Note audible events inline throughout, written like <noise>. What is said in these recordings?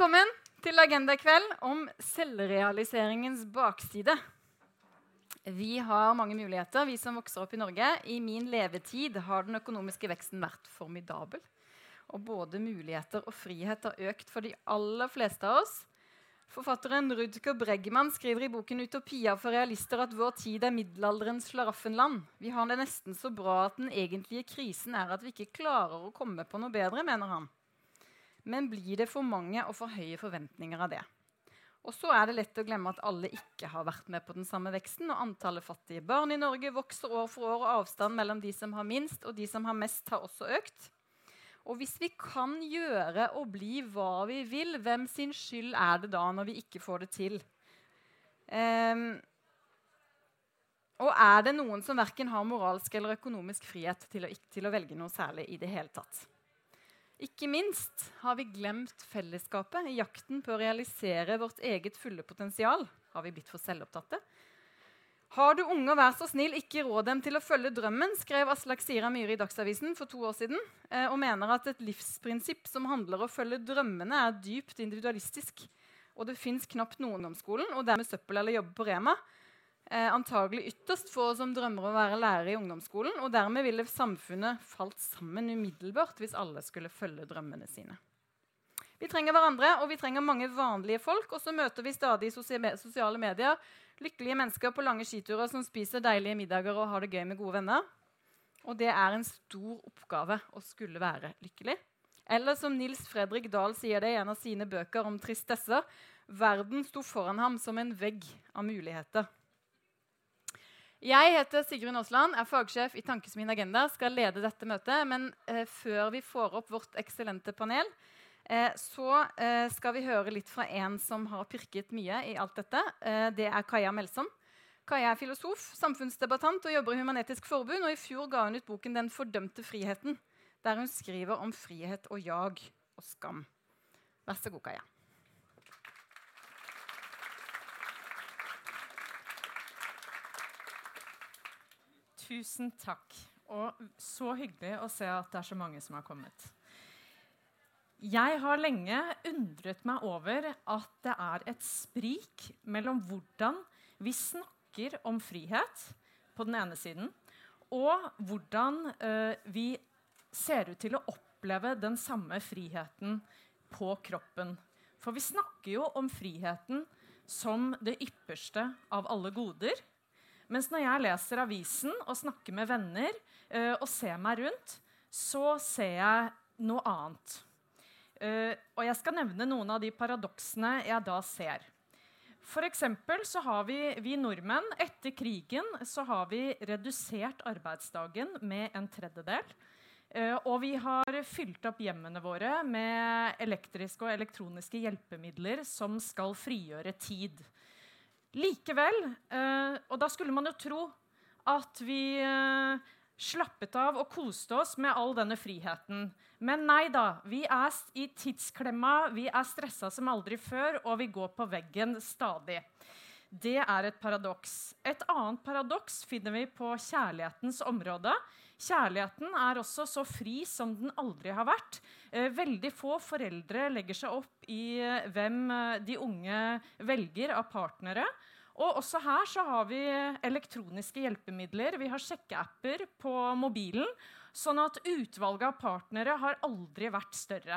Velkommen til Agenda i kveld om selvrealiseringens bakside. Vi har mange muligheter, vi som vokser opp i Norge. I min levetid har den økonomiske veksten vært formidabel. Og både muligheter og frihet har økt for de aller fleste av oss. Forfatteren Rudker Bregman skriver i boken 'Utopia for realister' at vår tid er middelalderens slaraffenland. Vi har det nesten så bra at den egentlige krisen er at vi ikke klarer å komme på noe bedre, mener han. Men blir det for mange og for høye forventninger av det? Og så er det lett å glemme at alle ikke har vært med på den samme veksten. Og antallet fattige barn i Norge vokser år for år, og avstanden mellom de som har minst og de som har mest, har også økt. Og hvis vi kan gjøre og bli hva vi vil, hvem sin skyld er det da når vi ikke får det til? Um, og er det noen som verken har moralsk eller økonomisk frihet til å, til å velge noe særlig i det hele tatt? Ikke minst har vi glemt fellesskapet i jakten på å realisere vårt eget fulle potensial. Har vi blitt for selvopptatte? Har du unger, vær så snill, ikke råd dem til å følge drømmen, skrev Aslak Sira Myhre i Dagsavisen for to år siden, eh, og mener at et livsprinsipp som handler om å følge drømmene, er dypt individualistisk. Og det fins knapt noen om skolen, og dermed søppel eller jobbe på Rema, antagelig ytterst få som drømmer å være lærer i ungdomsskolen. Og dermed ville samfunnet falt sammen umiddelbart hvis alle skulle følge drømmene sine. Vi trenger hverandre, og vi trenger mange vanlige folk. Og så møter vi stadig i sosiale medier lykkelige mennesker på lange skiturer som spiser deilige middager og har det gøy med gode venner. Og det er en stor oppgave å skulle være lykkelig. Eller som Nils Fredrik Dahl sier det i en av sine bøker om tristesser verden sto foran ham som en vegg av muligheter. Jeg heter Sigrun Aasland, er fagsjef i Tankesmien Agenda. skal lede dette møtet. Men eh, før vi får opp vårt eksellente panel, eh, så eh, skal vi høre litt fra en som har pirket mye i alt dette. Eh, det er Kaja Melsom. Kaja er filosof, samfunnsdebattant og jobber i Human-Etisk Forbund. Og i fjor ga hun ut boken 'Den fordømte friheten', der hun skriver om frihet og jag og skam. Vær så god, Kaja. Tusen takk. Og så hyggelig å se at det er så mange som har kommet. Jeg har lenge undret meg over at det er et sprik mellom hvordan vi snakker om frihet på den ene siden, og hvordan uh, vi ser ut til å oppleve den samme friheten på kroppen. For vi snakker jo om friheten som det ypperste av alle goder. Mens når jeg leser avisen og snakker med venner uh, og ser meg rundt, så ser jeg noe annet. Uh, og jeg skal nevne noen av de paradoksene jeg da ser. For så har vi, vi nordmenn etter krigen så har vi redusert arbeidsdagen med en tredjedel. Uh, og vi har fylt opp hjemmene våre med elektriske og elektroniske hjelpemidler som skal frigjøre tid. Likevel, eh, og da skulle man jo tro at vi eh, slappet av og koste oss med all denne friheten. Men nei da. Vi er i tidsklemma, vi er stressa som aldri før, og vi går på veggen stadig. Det er et paradoks. Et annet paradoks finner vi på kjærlighetens område. Kjærligheten er også så fri som den aldri har vært. Eh, veldig få foreldre legger seg opp i eh, hvem eh, de unge velger av partnere. Og også her så har vi elektroniske hjelpemidler. Vi har sjekkeapper på mobilen. Sånn at utvalget av partnere har aldri vært større.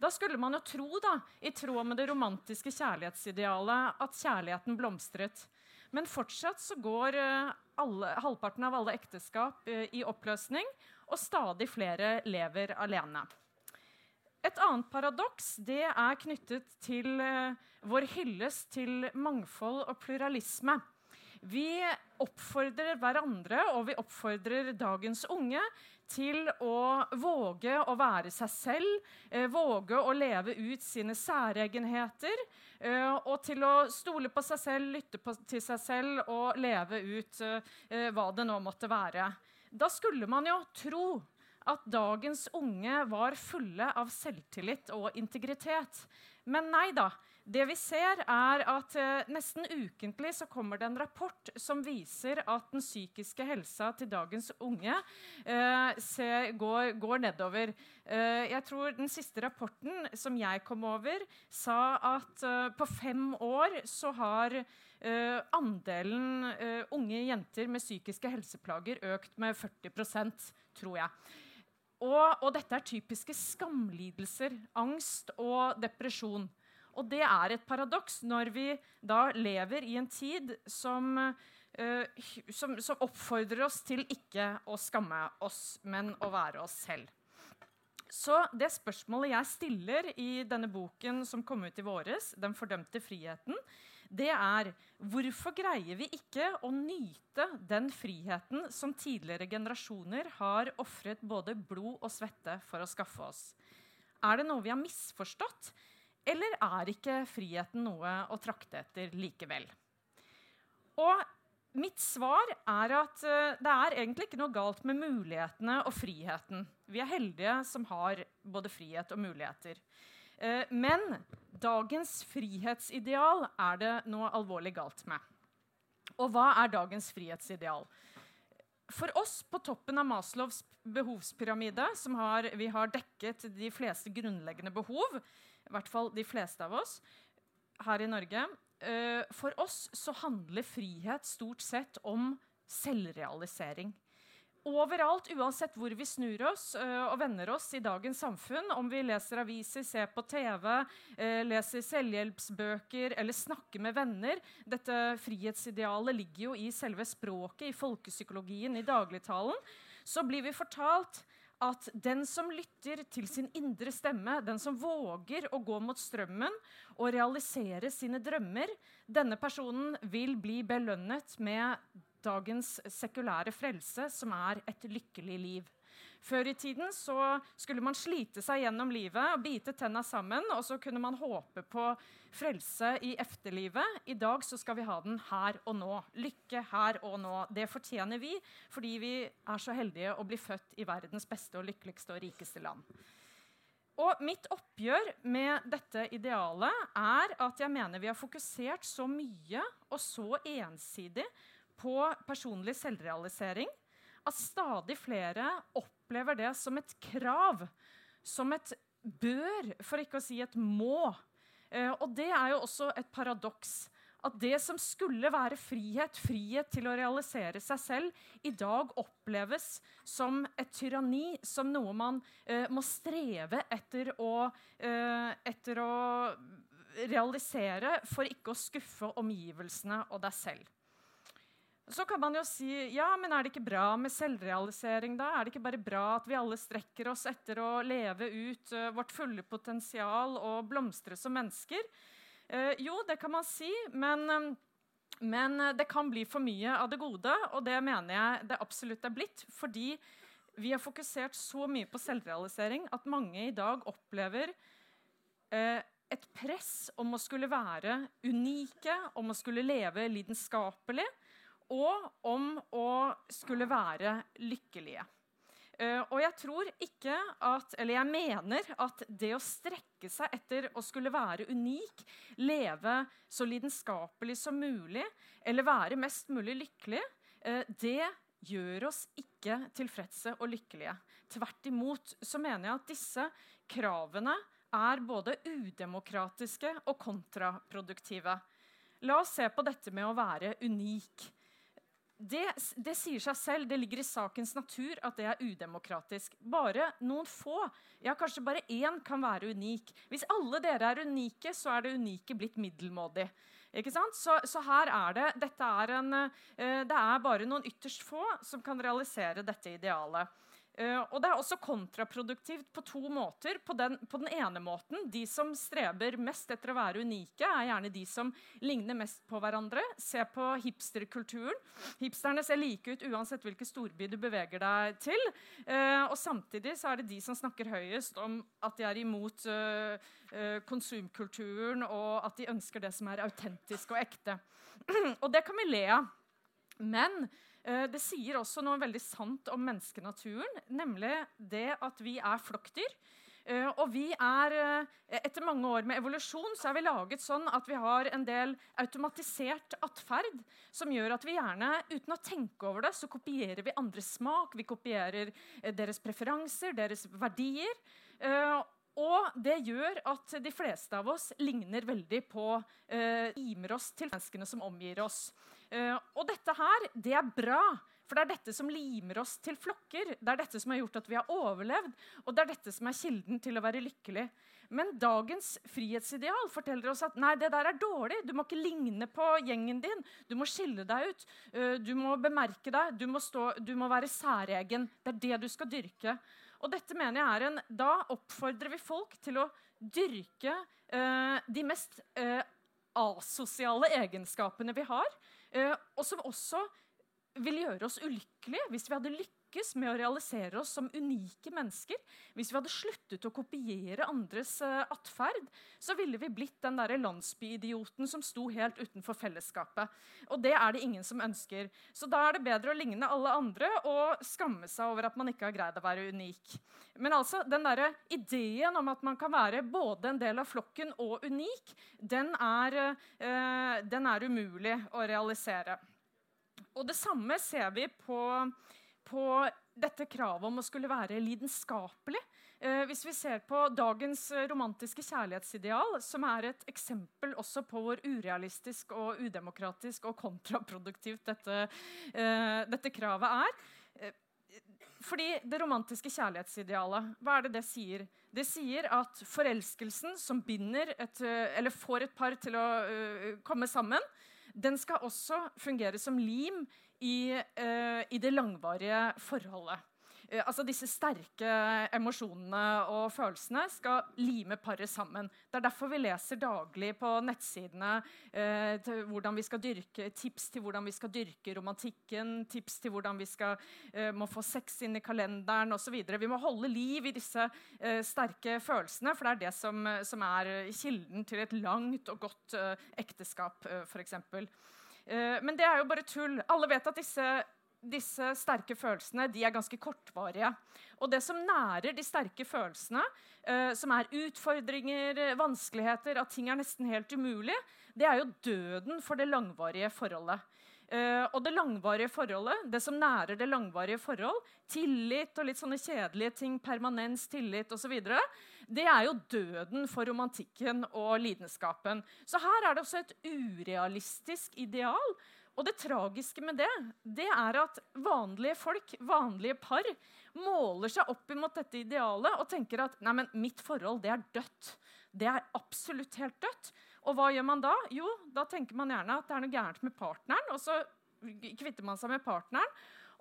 Da skulle man jo tro, da, i tråd med det romantiske kjærlighetsidealet, at kjærligheten blomstret. Men fortsatt så går alle, halvparten av alle ekteskap eh, i oppløsning, og stadig flere lever alene. Et annet paradoks det er knyttet til eh, vår hyllest til mangfold og pluralisme. Vi oppfordrer hverandre og vi oppfordrer dagens unge til å våge å være seg selv, eh, våge å leve ut sine særegenheter. Eh, og til å stole på seg selv, lytte på, til seg selv og leve ut eh, hva det nå måtte være. Da skulle man jo tro at dagens unge var fulle av selvtillit og integritet. Men nei da. Det vi ser, er at eh, nesten ukentlig så kommer det en rapport som viser at den psykiske helsa til dagens unge eh, ser, går, går, nedover. Eh, jeg tror Den siste rapporten som jeg kom over, sa at eh, på fem år så har eh, andelen eh, unge jenter med psykiske helseplager økt med 40% tror jeg. Og, og dette er typiske skamlidelser, angst og depresjon. Og det er et paradoks når vi da lever i en tid som, uh, som, som, oppfordrer oss til ikke å skamme oss, men å være oss selv. Så det spørsmålet jeg stiller i denne boken som kom ut i våres, 'Den fordømte friheten', det er hvorfor greier vi ikke å nyte den friheten som tidligere generasjoner har ofret både blod og svette for å skaffe oss? Er det noe vi har misforstått? Eller er ikke friheten noe å trakte etter likevel? Og mitt svar er at uh, det er egentlig ikke noe galt med mulighetene og friheten. Vi er heldige som har både frihet og muligheter. Uh, men dagens frihetsideal er det noe alvorlig galt med. Og hva er dagens frihetsideal? For oss på toppen av Maslows behovspyramide, som har, vi har dekket de fleste grunnleggende behov, i hvert fall de fleste av oss her i Norge. Uh, for oss så handler frihet stort sett om selvrealisering. Overalt, uansett hvor vi snur oss uh, og vender oss i dagens samfunn, om vi leser aviser, ser på TV, uh, leser selvhjelpsbøker eller snakker med venner Dette frihetsidealet ligger jo i selve språket, i folkepsykologien, i dagligtalen. Så blir vi fortalt at den som lytter til sin indre stemme, den som våger å gå mot strømmen og realisere sine drømmer, denne personen vil bli belønnet med dagens sekulære frelse, som er et lykkelig liv. Før i tiden så skulle man slite seg gjennom livet og bite tenna sammen, og så kunne man håpe på frelse i efterlivet. I dag så skal vi ha den her og nå. Lykke her og nå. Det fortjener vi fordi vi er så heldige å bli født i verdens beste og lykkeligste og rikeste land. Og mitt oppgjør med dette idealet er at jeg mener vi har fokusert så mye og så ensidig på personlig selvrealisering at stadig flere opplever det som et krav, som et bør, for ikke å si et må. Eh, og det er jo også et paradoks. At det som skulle være frihet, frihet til å realisere seg selv, i dag oppleves som et tyranni, som noe man eh, må streve etter å, eh, etter å realisere for ikke å skuffe omgivelsene og deg selv. Så kan man jo si ja, men er det ikke bra med selvrealisering da? Er det ikke bare bra at vi alle strekker oss etter å leve ut uh, vårt fulle potensial og blomstre som mennesker? Uh, jo, det kan man si, men, um, men det kan bli for mye av det gode, og det mener jeg det absolutt er blitt. Fordi vi har fokusert så mye på selvrealisering at mange i dag opplever uh, et press om å skulle være unike, om å skulle leve lidenskapelig og om å skulle være lykkelige. Uh, og jeg tror ikke at Eller jeg mener at det å strekke seg etter å skulle være unik, leve så lidenskapelig som mulig, eller være mest mulig lykkelig, uh, det gjør oss ikke tilfredse og lykkelige. Tvert imot så mener jeg at disse kravene er både udemokratiske og kontraproduktive. La oss se på dette med å være unik det, det, sier seg selv, det ligger i sakens natur at det er udemokratisk. Bare noen få, ja kanskje bare én, kan være unik. Hvis alle dere er unike, så er det unike blitt middelmådig. Ikke sant? Så, så her er det dette er en, eh, Det er bare noen ytterst få som kan realisere dette idealet. Uh, og det er også kontraproduktivt på to måter. På den, på den, ene måten, De som streber mest etter å være unike, er gjerne de som ligner mest på hverandre. Se på hipsterkulturen. Hipsterne ser like ut uansett hvilken storby du beveger deg til. Uh, og samtidig så er det de som snakker høyest om at de er imot uh, konsumkulturen, og at de ønsker det som er autentisk og ekte. <clears throat> og det kan vi le av. Men Eh, det sier også noe veldig sant om menneskenaturen, nemlig det at vi er flokkdyr. Uh, og vi er, uh, Etter mange år med evolusjon så er vi laget sånn at vi har en del automatisert atferd som gjør at vi gjerne, uten å tenke over det, så kopierer vi andres smak, vi kopierer deres preferanser, deres verdier. Og det gjør at de fleste av oss ligner veldig på eh, imer oss til menneskene som omgir oss. Eh, og dette her, det er bra. For det er dette som limer oss til flokker. Det er dette som har gjort at vi har overlevd. Og det er dette som er kilden til å være lykkelig. Men dagens frihetsideal forteller oss at nei, det der er dårlig. Du må ikke ligne på gjengen din. Du må skille deg ut. Eh, du må bemerke deg. Du må, stå, du må være særegen. Det er det du skal dyrke. Og dette mener jeg er en, Da oppfordrer vi folk til å dyrke eh, de mest eh, asosiale egenskapene vi har, og som også vil gjøre oss ulykkelige hvis vi hadde lykkes lykkes med å realisere oss som unike mennesker. Hvis vi hadde sluttet å kopiere andres uh, atferd, så ville vi blitt den der landsbyidioten som sto helt utenfor fellesskapet. Og det er det ingen som ønsker. Så da er det bedre å ligne alle andre og skamme seg over at man ikke har greid å være unik. Men altså, den der ideen om at man kan være både en del av flokken og unik, den er, uh, den er umulig å realisere. Og det samme ser vi på på dette kravet om å skulle være lidenskapelig. Eh, hvis vi ser på dagens romantiske kjærlighetsideal, som er et eksempel også på hvor urealistisk og udemokratisk og kontraproduktivt dette, eh, dette kravet er eh, fordi Det romantiske kjærlighetsidealet, hva er det det sier? Det sier at forelskelsen som binder et, eller får et par til å uh, komme sammen, den skal også fungere som lim i, uh, i det langvarige forholdet. Uh, altså Disse sterke emosjonene og følelsene skal lime paret sammen. Det er derfor vi leser daglig på nettsidene skal dyrke, tips til hvordan vi skal dyrke romantikken, tips til hvordan vi skal, må få sex inn i kalenderen osv. Vi må holde liv i disse sterke følelsene, for det er det som, som, er kilden til et langt og godt ekteskap, f.eks. Eh, men det er jo bare tull. Alle vet at disse, disse sterke følelsene er ganske kortvarige. Og det som nærer de sterke følelsene, uh, som er utfordringer, vanskeligheter, at ting er nesten helt umulig, det er jo døden for det langvarige forholdet. Uh, og det langvarige forholdet, det som nærer det langvarige forhold, tillit og litt sånne kjedelige ting, permanens, tillit osv., det er jo døden for romantikken og lidenskapen. Så her er det også et urealistisk ideal. Og det tragiske med det, det er at vanlige folk, vanlige par, måler seg opp imot dette idealet og tenker at nei, men mitt forhold det er dødt. Det er absolutt helt dødt. Og hva gjør man da? Jo, da tenker man gjerne at det er noe gærent med partneren. Og så kvitter man seg med partneren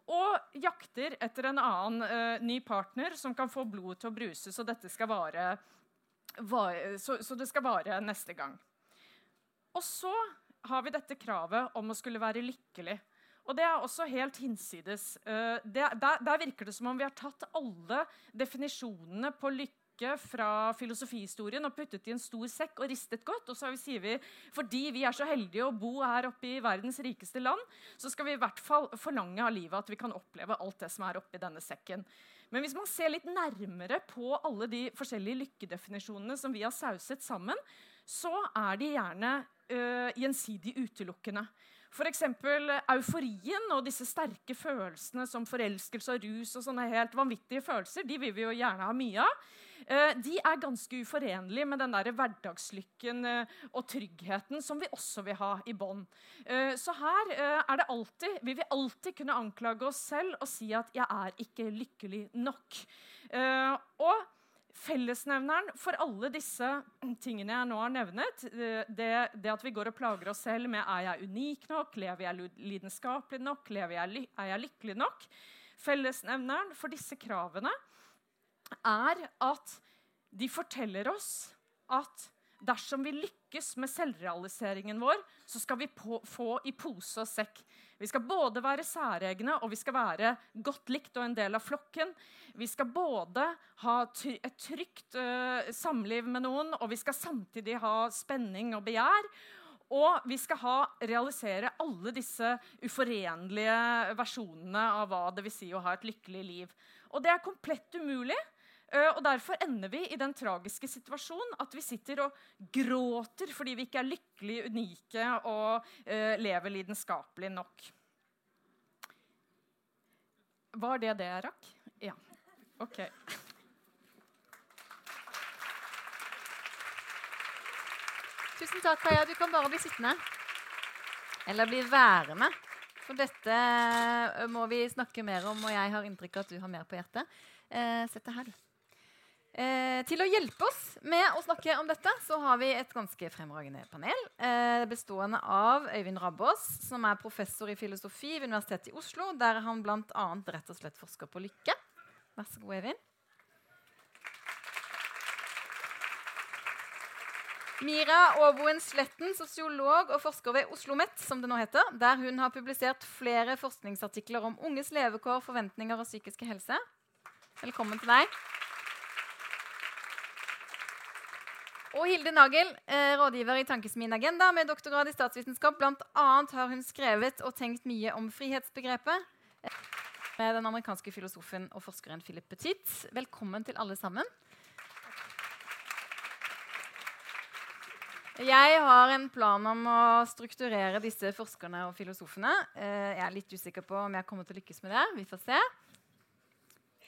og jakter etter en annen uh, ny partner som kan få blodet til å bruse, så, dette skal vare, vare så, så, det skal vare neste gang. Og så har vi dette kravet om å skulle være lykkelig. Og det er også helt hinsides. Uh, det, der, der virker det som om vi har tatt alle definisjonene på lykke stykke fra filosofihistorien og puttet i en stor sekk og ristet godt. Og så sier vi fordi vi er så heldige å bo her oppe i verdens rikeste land, så skal vi i hvert fall forlange av livet at vi kan oppleve alt det som er oppi denne sekken. Men hvis man ser litt nærmere på alle de forskjellige lykkedefinisjonene som vi har sauset sammen, så er de gjerne øh, gjensidig utelukkende. F.eks. euforien og disse sterke følelsene som forelskelse og rus og sånne helt vanvittige følelser, de vil vi jo gjerne ha mye av. Eh, de er ganske uforenlige med den der hverdagslykken eh, og tryggheten som vi også vil ha i bånd. Eh, så her er det alltid, vil vi alltid kunne anklage oss selv og si at 'jeg er ikke lykkelig nok'. Og Fellesnevneren for alle disse tingene jeg nå har nevnet, det, det, at vi går og plager oss selv med er jeg unik nok, lever jeg lidenskapelig nok, lever er jeg lykkelig nok Fellesnevneren for disse kravene er at de forteller oss at dersom vi lykkes med selvrealiseringen vår, så skal vi på, få i pose og sekk. Vi skal både være særegne og vi skal være godt likt og en del av flokken. Vi skal både ha et trygt uh, samliv med noen, og vi skal samtidig ha spenning og begjær. Og vi skal ha, realisere alle disse uforenlige versjonene av hva det vil si å ha et lykkelig liv. Og det er komplett umulig og Derfor ender vi i den tragiske situasjonen at vi sitter og gråter fordi vi ikke er lykkelige, unike og uh, lever lidenskapelig nok. Var det det jeg rakk? Ja. OK. Tusen takk, Kaja. Du kan bare bli sittende. Eller bli værende. For dette må vi snakke mer om, og jeg har inntrykk av at du har mer på hjertet. Eh, sett deg her, Eh, til å hjelpe oss med å snakke om dette så har vi et ganske fremragende panel. Eh, bestående av Øyvind Rabbås, som er professor i filosofi ved Universitetet i Oslo, der han bl.a. rett og slett forsker på lykke. Vær så god, Øyvind. Mira Aaboen Sletten, sosiolog og forsker ved Oslo OsloMet, som det nå heter, der hun har publisert flere forskningsartikler om unges levekår, forventninger og psykiske helse. Velkommen til deg. Og Hilde Nagel, eh, rådgiver i Tankesmien Agenda med doktorgrad i statsvitenskap. Blant annet har hun skrevet og tenkt mye om frihetsbegrepet eh, med den amerikanske filosofen og forskeren Philip Petit. Velkommen til alle sammen. Jeg har en plan om å strukturere disse forskerne og filosofene. Eh, jeg er litt usikker på om jeg kommer til å lykkes med det. Vi får se.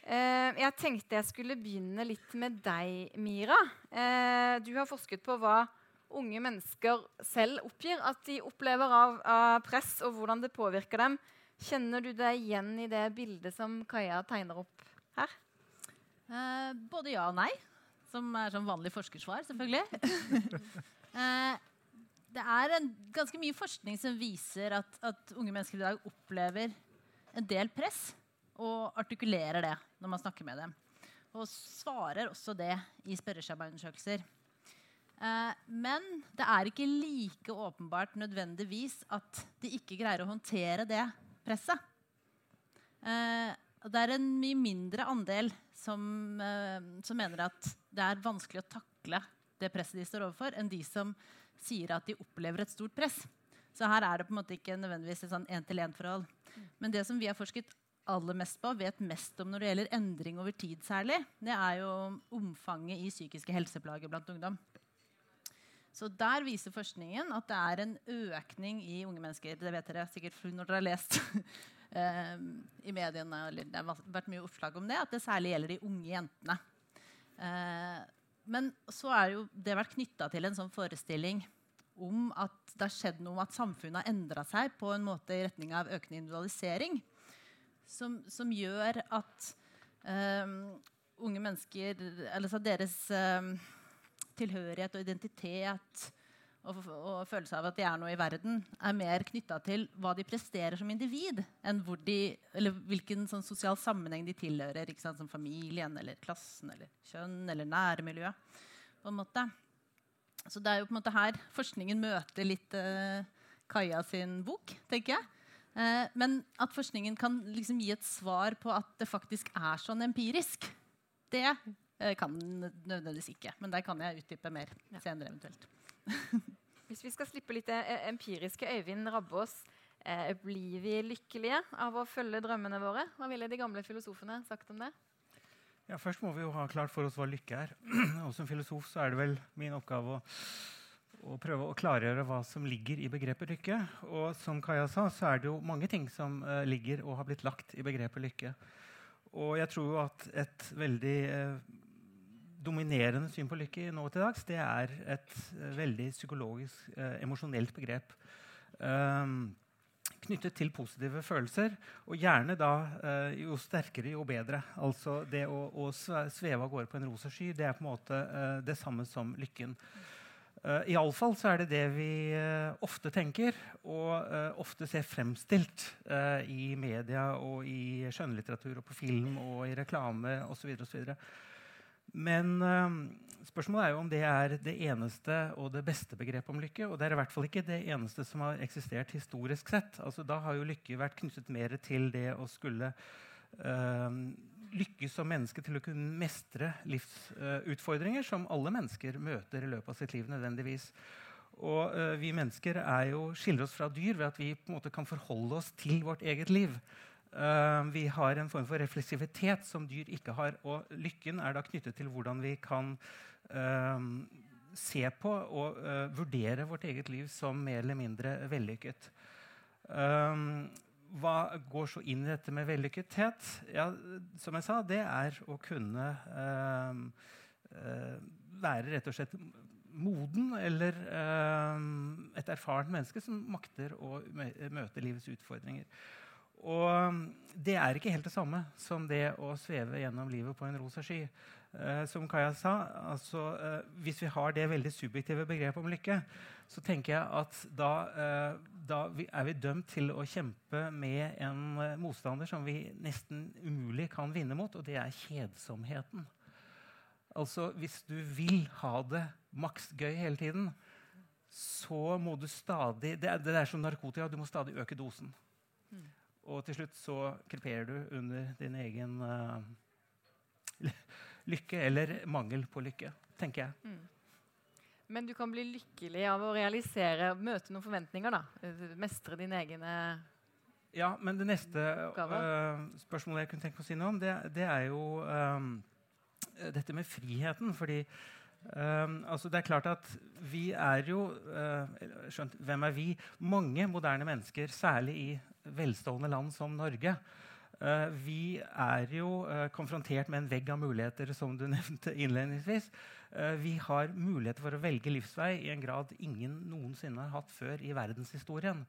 Eh, jeg tenkte jeg skulle begynne litt med deg, Mira. Eh, du har forsket på hva unge mennesker selv oppgir at de opplever av, av press, og hvordan det påvirker dem. Kjenner du deg igjen i det bildet som Kaja tegner opp her? både ja og nei. Som er sånn vanlig forskersvar, selvfølgelig. <laughs> Eh, det er en, ganske mye forskning som viser at, at, unge mennesker i dag opplever en del press, og artikulerer det når man snakker med dem. Og svarer også det i spørreskjemaundersøkelser. Eh, men det er ikke like åpenbart nødvendigvis at de ikke greier å håndtere det presset. Eh, det er en mye mindre andel som, eh, som mener at det er vanskelig å takle det presset de står overfor, enn de som sier at de opplever et stort press. Så her er det på en måte ikke nødvendigvis et sånn én-til-én-forhold. Men det som vi har forsket aller mest på, vet mest om når det gjelder endring over tid særlig, det er jo omfanget i psykiske helseplager blant ungdom. Så der viser forskningen at det er en økning i unge mennesker. Det vet dere sikkert når dere har lest um, <laughs> i mediene. Det har vært mye oppslag om det, at det særlig gjelder de unge jentene. Uh, men så er jo det vært knytta til en sånn forestilling om at det har skjedd noe at samfunnet har endra seg på en måte i retning av økende individualisering. Som, som gjør at um, unge mennesker Eller deres um, tilhørighet og identitet og, og, følelse av at de er noe i verden, er mer knytta til hva de presterer som individ, enn de, hvilken sånn sosial sammenheng de tilhører. Som familien, eller klassen, eller kjønn eller nærmiljøet. på en måte. Så det er jo på en måte her forskningen møter litt uh, Kaja sin bok, tenker jeg. Uh, men at forskningen kan liksom gi et svar på at det faktisk er sånn empirisk, det uh, kan nødvendigvis ikke. Men der kan jeg utdype mer ja. senere eventuelt. <laughs> <laughs> Hvis vi skal slippe litt det empiriske Øyvind Rabbås, eh, blir vi lykkelige av å følge drømmene våre? Hva ville de gamle filosofene sagt om det? Ja, Først må vi jo ha klart for oss hva lykke er. <clears throat> Og Som filosof så er det vel min oppgave å, å prøve å klargjøre hva som ligger i begrepet lykke. Og som Kaja sa, så er det jo mange ting som uh, ligger og har blitt lagt i begrepet lykke. Og jeg tror jo at et veldig uh, dominerende syn på lykke nå til dags, det er et uh, veldig psykologisk, uh, emosjonelt begrep. Um, knyttet til positive følelser, og gjerne da uh, jo sterkere, jo bedre. Altså det å, å sveve av gårde på en rosa sky, det er på en måte uh, det samme som lykken. Uh, Iallfall så er det det vi uh, ofte tenker, og uh, ofte ser fremstilt i media og i skjønnlitteratur og på film og i reklame osv. Men uh, spørsmålet er jo om det er det eneste og det beste begrepet om lykke. Og det er i hvert fall ikke det eneste som har eksistert historisk sett. Altså, da har jo lykke vært knyttet mer til det å skulle uh, lykkes som menneske til å kunne mestre livsutfordringer som alle mennesker møter i løpet av sitt liv nødvendigvis. Og uh, vi mennesker jo, skiller oss fra dyr ved at vi på en måte kan forholde oss til vårt eget liv. Uh, vi har en form for refleksivitet som dyr ikke har. Og lykken er da knyttet til hvordan vi kan uh, se på og vurdere vårt eget liv som mer eller mindre vellykket. Hva går så inn i dette med vellykkethet? Ja, som jeg sa, det er å kunne være rett og slett moden eller et erfarent menneske som makter å møte livets utfordringer. Og det er ikke helt det samme som det å sveve gjennom livet på en rosa sky. Eh, som Kaja sa, altså, uh, hvis vi har det veldig subjektive begrepet om lykke, så tenker jeg at da, uh, da er vi dømt til å kjempe med en motstander som vi nesten umulig kan vinne mot, og det er kjedsomheten. Altså, hvis du vil ha det maks gøy hele tiden, så må du stadig Det er, det er som narkotika. Du må stadig øke dosen. Mm. Og til slutt så kreperer du under din egen uh, <laughs> lykke, eller mangel på lykke, tenker jeg. Mm. Men du kan bli lykkelig av å realisere, møte noen forventninger, da? Mestre dine egne Ja, men det neste uh, spørsmålet jeg kunne tenke meg å si noe om, det, det er jo um, dette med friheten. fordi Um, altså det er klart at Vi er jo uh, skjønt, Hvem er vi? Mange moderne mennesker, særlig i velstående land som Norge. Uh, vi er jo uh, konfrontert med en vegg av muligheter, som du <laughs> nevnte innledningsvis. Uh, vi har muligheter for å velge livsvei i en grad ingen noensinne har hatt før i verdenshistorien.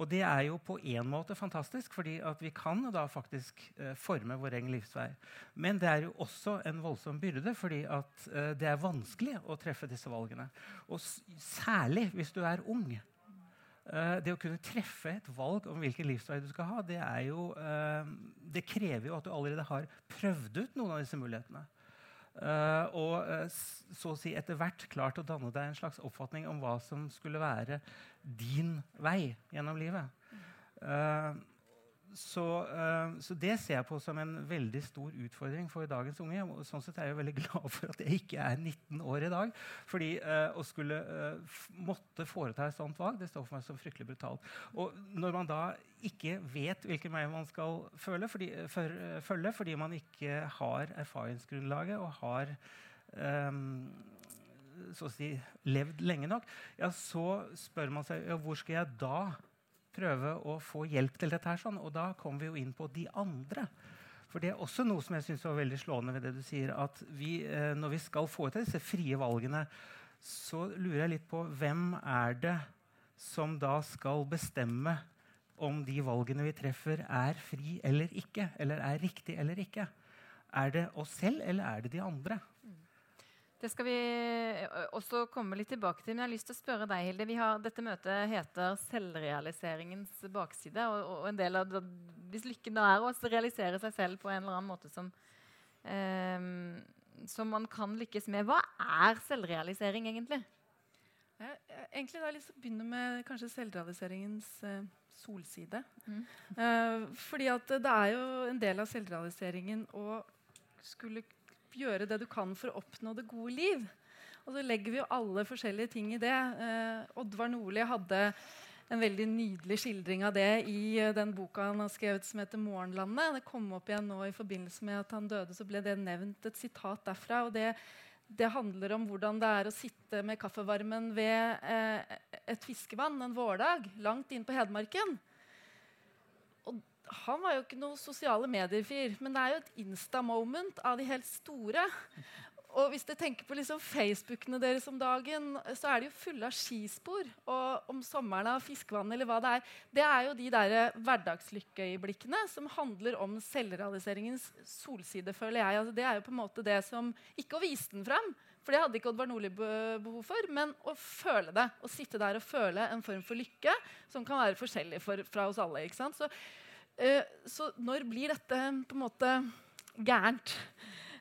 Og det er jo på en måte fantastisk, fordi vi kan da faktisk forme vår egen livsvei. Men det er jo også en voldsom byrde, fordi det er vanskelig å treffe disse valgene. Og særlig hvis du er ung. Uh, det å kunne treffe et valg om hvilken livsvei du skal ha, det, jo, uh, det, krever jo at du allerede har prøvd ut noen av disse mulighetene. Uh, og så å si etter hvert klart å danne deg en slags oppfatning om hva som skulle være din vei gjennom livet. Så, uh, så, det ser jeg på som en veldig stor utfordring for dagens unge. Sånn sett er jeg veldig <laughs> glad for at jeg ikke er 19 år i dag. fordi uh, å skulle uh, måtte foreta et sånt valg, det står for meg som fryktelig brutalt. Og når man da ikke vet hvilken vei man skal følge, fordi, for, følge, fordi man ikke har erfaringsgrunnlaget og har um, så å si, levd lenge nok, ja, så spør man seg ja, hvor skal jeg da prøve å få hjelp til dette. her, sånn, Og da kommer vi jo inn på de andre. For det er også noe som jeg synes var veldig slående ved det du sier. at vi, eh, Når vi skal få til disse frie valgene, så lurer jeg litt på hvem er det som da skal bestemme om de valgene vi treffer, er fri eller ikke? Eller er riktig eller ikke? Er det oss selv, eller er det de andre? Det skal vi også komme litt tilbake til. Men jeg har lyst til å spørre deg, Hilde. Har, dette møtet heter 'Selvrealiseringens bakside'. Og, og en del av det, Hvis lykken da er å realisere seg selv på en eller annen måte som, eh, som man kan lykkes med, hva er selvrealisering egentlig? Jeg, egentlig da jeg liksom begynner begynne med kanskje selvrealiseringens eh, solside. Mm. Eh, fordi at det er jo en del av selvrealiseringen å skulle gjøre det du kan for å oppnå det gode liv. Og så legger vi jo alle forskjellige ting i det. Eh, Oddvar Nordli hadde en veldig nydelig skildring av det i uh, den boka han har skrevet som heter 'Morgenlandet'. Det kom opp igjen nå i forbindelse med at han døde, så ble det nevnt et sitat derfra. og det, det handler om hvordan det er å sitte med kaffevarmen ved eh, et fiskevann en vårdag langt inn på Hedmarken han var jo ikke noe sosiale medier-fyr, men det er jo et insta-moment av de helt store. Og hvis dere tenker på liksom Facebookene deres om dagen, så er de jo fulle av skispor. Og om sommeren av fiskevann eller hva det er. Det er jo de der hverdagslykkeøyeblikkene som handler om selvrealiseringens solside, føler jeg. Altså, det er jo på en måte det som Ikke å vise den fram, for det hadde ikke Oddvar Nordli behov for, men å føle det. Å sitte der og føle en form for lykke som kan være forskjellig for, fra oss alle. ikke sant? Så så når blir dette på en måte gærent?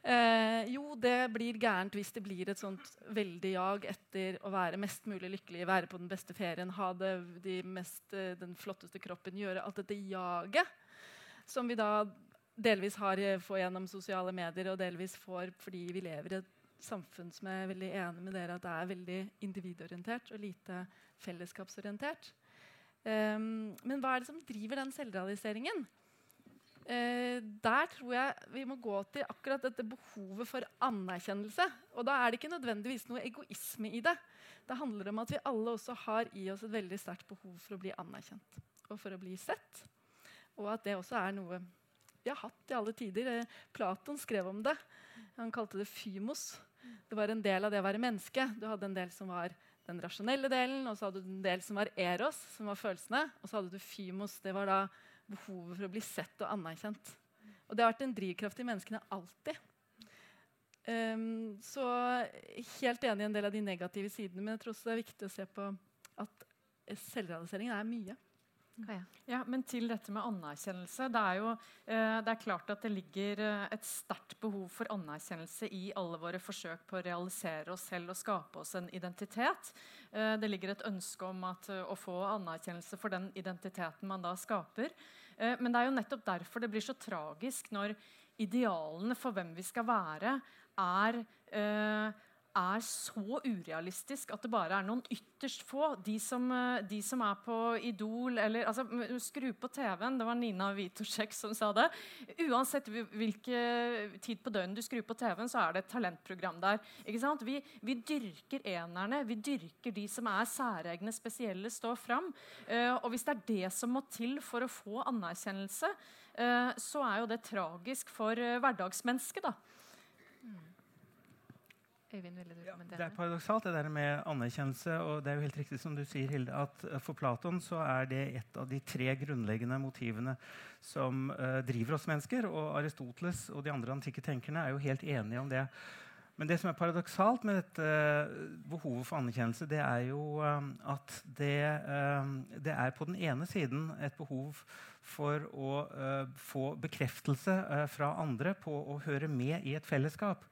Eh, jo, det blir gærent hvis det blir et sånt veldig jag etter å være mest mulig lykkelig, være på den beste ferien, ha det, de mest, eh, den flotteste kroppen, gjøre alt dette jaget som vi da delvis har får gjennom sosiale medier, og delvis får fordi vi lever i et samfunn som er veldig enig med dere at det er veldig individorientert og lite fellesskapsorientert. Um, men hva er det som driver den selvrealiseringen? Uh, der tror jeg vi må gå til akkurat dette behovet for anerkjennelse. Og da er det ikke nødvendigvis noe egoisme i det. Det handler om at vi alle også har i oss et veldig sterkt behov for å bli anerkjent og for å bli sett. Og at det også er noe vi har hatt i alle tider. Eh, Platon skrev om det. Han kalte det fymos. Det var en del av det å være menneske. Du hadde en del som var den rasjonelle delen, og så hadde du en del som var eros, som var følelsene. Og så hadde du fymos. Det var da behovet for å bli sett og anerkjent. Og det har vært en drivkraft i menneskene alltid. Um, så helt enig i en del av de negative sidene, men jeg tror også det er viktig å se på at selvrealiseringen er mye. Ja, men til dette med anerkjennelse. Det er jo eh, det er klart at det ligger eh, et sterkt behov for anerkjennelse i alle våre forsøk på å realisere oss selv og skape oss en identitet. Eh, det ligger et ønske om at, å få anerkjennelse for den identiteten man da skaper. Men det er jo nettopp derfor det blir så tragisk når idealene for hvem vi skal være, er er så urealistisk at det bare er noen ytterst få. De som, eh, de som er på Idol eller altså, Skru på TV-en. Det var Nina Witoszek som sa det. Uansett hvilken tid på døgnet du skrur på TV-en, så er det et talentprogram der. Vi, vi dyrker enerne. Vi dyrker de som er særegne, spesielle, står fram. Uh, og hvis det er det som må til for å få anerkjennelse, uh, så er jo det tragisk for uh, hverdagsmennesket. da. Øyvind, ville du Ja, kommentere? det er paradoksalt, det der med anerkjennelse. og det er jo helt riktig som du sier, Hilde, at eh, For Platon så er det et av de tre grunnleggende motivene som uh, driver oss mennesker. Og Aristoteles og de andre antikke tenkerne er jo helt enige om det. Men det som er paradoksalt med dette eh, behovet for anerkjennelse, det er jo at det, det er på den ene siden et behov for å få bekreftelse fra andre på å høre med i et fellesskap.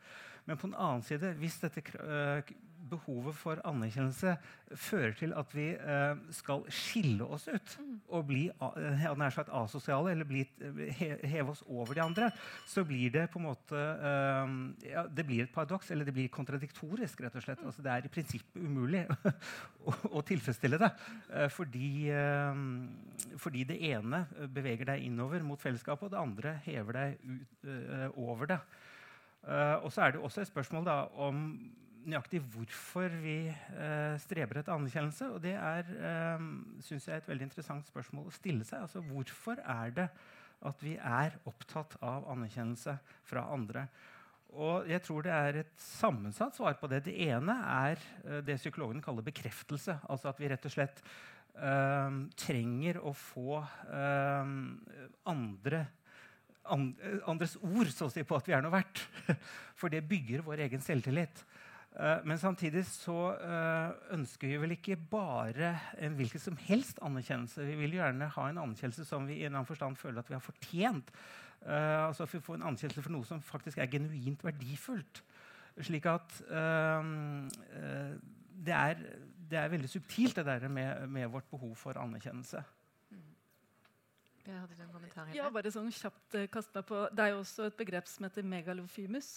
Men på den annen side, hvis dette eh, behovet for anerkjennelse fører til at vi eh, skal skille oss ut og bli eh, nær sagt asosiale, eller bli, heve oss over de andre, så blir det på en måte ja, Det blir et paradoks, eller det blir kontradiktorisk. rett og slett. Altså, det er i prinsippet umulig <laughs> å, tilfredsstille det. fordi, fordi det ene beveger deg innover mot fellesskapet, og det andre hever deg ut, over det. Eh, og så er det også et spørsmål da, om nøyaktig hvorfor vi eh, streber etter anerkjennelse. Og det er uh, synes jeg, et veldig interessant spørsmål å stille seg. Altså, hvorfor er det at vi er opptatt av anerkjennelse fra andre? Og jeg tror det er et sammensatt svar på det. Det ene er eh, det psykologene kaller bekreftelse. Altså at vi rett og slett eh, trenger å få eh, andre an, eh, andres ord så å si, på at vi er noe verdt. <laughs> For det bygger vår egen selvtillit. Eh, men samtidig så eh, ønsker vi vel ikke bare en hvilken som helst anerkjennelse. Vi vil gjerne ha en anerkjennelse som vi i en eller annen forstand føler at vi har fortjent. Eh, altså at vi får en anerkjennelse for noe som faktisk er genuint verdifullt. Slik at det, er, det er veldig subtilt, det der med, med vårt behov for anerkjennelse. Ja, hadde en kommentar? Ja, bare sånn kjapt kast meg på. Det er jo også et begrep som heter megalofymus.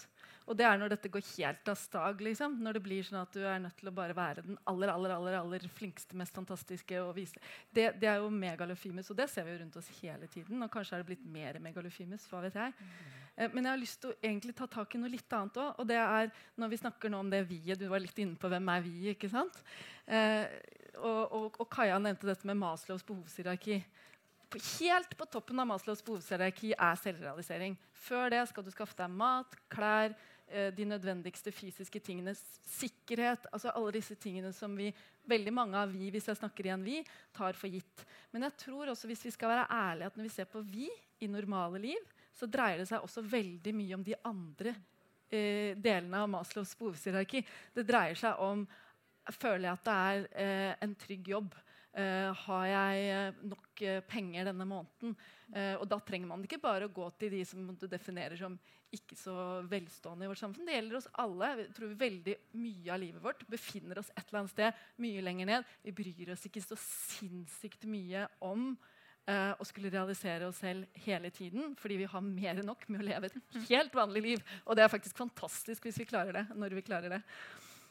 Og det er når dette går helt av stag. Liksom. Når det blir sånn at du er nødt til å bare være den aller aller, aller, aller flinkeste, mest fantastiske. Og vise. Det, det er jo megalofymus, og det ser vi jo rundt oss hele tiden. Og kanskje er det blitt mer megalofymus. hva vet jeg. Eh, men jeg har lyst til å egentlig ta tak i noe litt annet òg. Og det er når vi snakker nå om det vi-et. Du var litt inne på hvem er vi, ikke sant? Eh, og, og, og Kaja nevnte dette med Maslows behovshierarki. Helt på toppen av Maslows behovshierarki er selvrealisering. Før det skal du skaffe deg mat, klær, eh, de nødvendigste fysiske tingene. Sikkerhet. altså Alle disse tingene som vi, veldig mange av vi, hvis jeg snakker igjen vi, tar for gitt. Men jeg tror også hvis vi skal være ærlige at når vi ser på vi i normale liv, så dreier det seg også veldig mye om de andre eh, delene av Maslows behovshierarki. Det dreier seg om Føler jeg at det er eh, en trygg jobb? Eh, har jeg eh, eh, penger denne måneden? Eh, og da trenger man ikke bare å gå til de som du definerer som ikke så velstående i vårt samfunn. Det gjelder oss alle. Jeg tror veldig Mye av livet vårt befinner oss et eller annet sted mye lenger ned. Vi bryr oss ikke så sinnssykt mye om eh, å skulle realisere oss selv hele tiden, fordi vi har mer enn nok med å leve et helt vanlig liv. Og det er faktisk fantastisk hvis vi klarer det. når vi klarer det.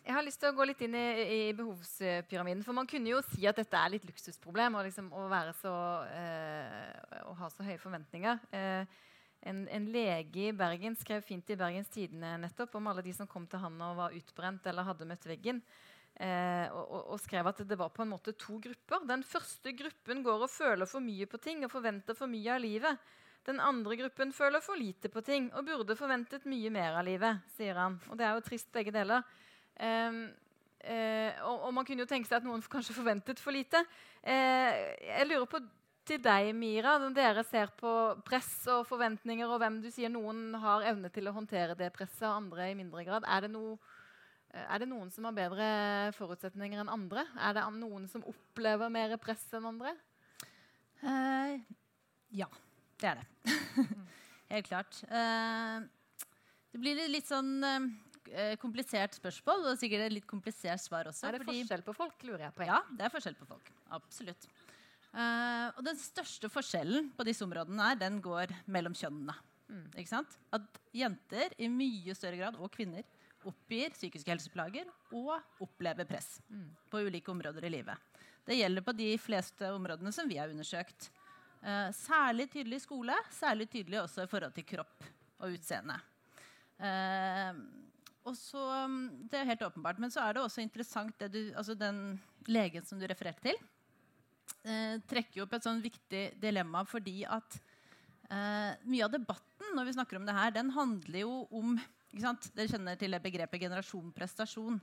Jeg har lyst til å gå litt inn i, i, behovspyramiden. For man kunne jo si at dette er litt luksusproblem liksom, å, så, eh, å ha så høye forventninger. Eh, en, en, lege i Bergen skrev fint i Bergens Tidende nettopp om alle de som kom til han og var utbrent eller hadde møtt veggen. Eh, og, og, skrev at det var på en måte to grupper. Den første gruppen går og føler for mye på ting og forventer for mye av livet. Den andre gruppen føler for lite på ting og burde forventet mye mer av livet. sier han. Og det er jo trist, begge deler. Um, uh, og, og, man kunne jo tenke seg at noen kanskje forventet for lite. Uh, jeg lurer på til deg, Mira, når dere ser på press og forventninger, og hvem du sier noen har evne til å håndtere det presset, og andre i mindre grad. Er det, noe, eh, er det noen som har bedre forutsetninger enn andre? Er det noen som opplever mer press enn andre? Uh, ja. Det er det. <laughs> Helt klart. Uh, det blir litt sånn uh, komplisert spørsmål, og sikkert et litt komplisert svar også. Er det fordi, forskjell på folk, lurer jeg på. Ja, det er forskjell på folk. Absolutt. Uh, og den største forskjellen på disse områdene er, den går mellom kjønnene. Mm. Ikke sant? At jenter i mye større grad, og kvinner, oppgir psykiske helseplager og opplever press mm. på ulike områder i livet. Det gjelder på de fleste områdene som vi har undersøkt. Uh, særlig tydelig i skole, særlig tydelig også i forhold til kropp og utseende. Uh, og så, mm, Det er helt åpenbart. Men så er det også interessant det du, altså den legen som du refererte til, eh, trekker opp et sånn viktig dilemma fordi at mye av debatten når vi snakker om det her, den handler jo om Dere kjenner til det begrepet generasjon prestasjon.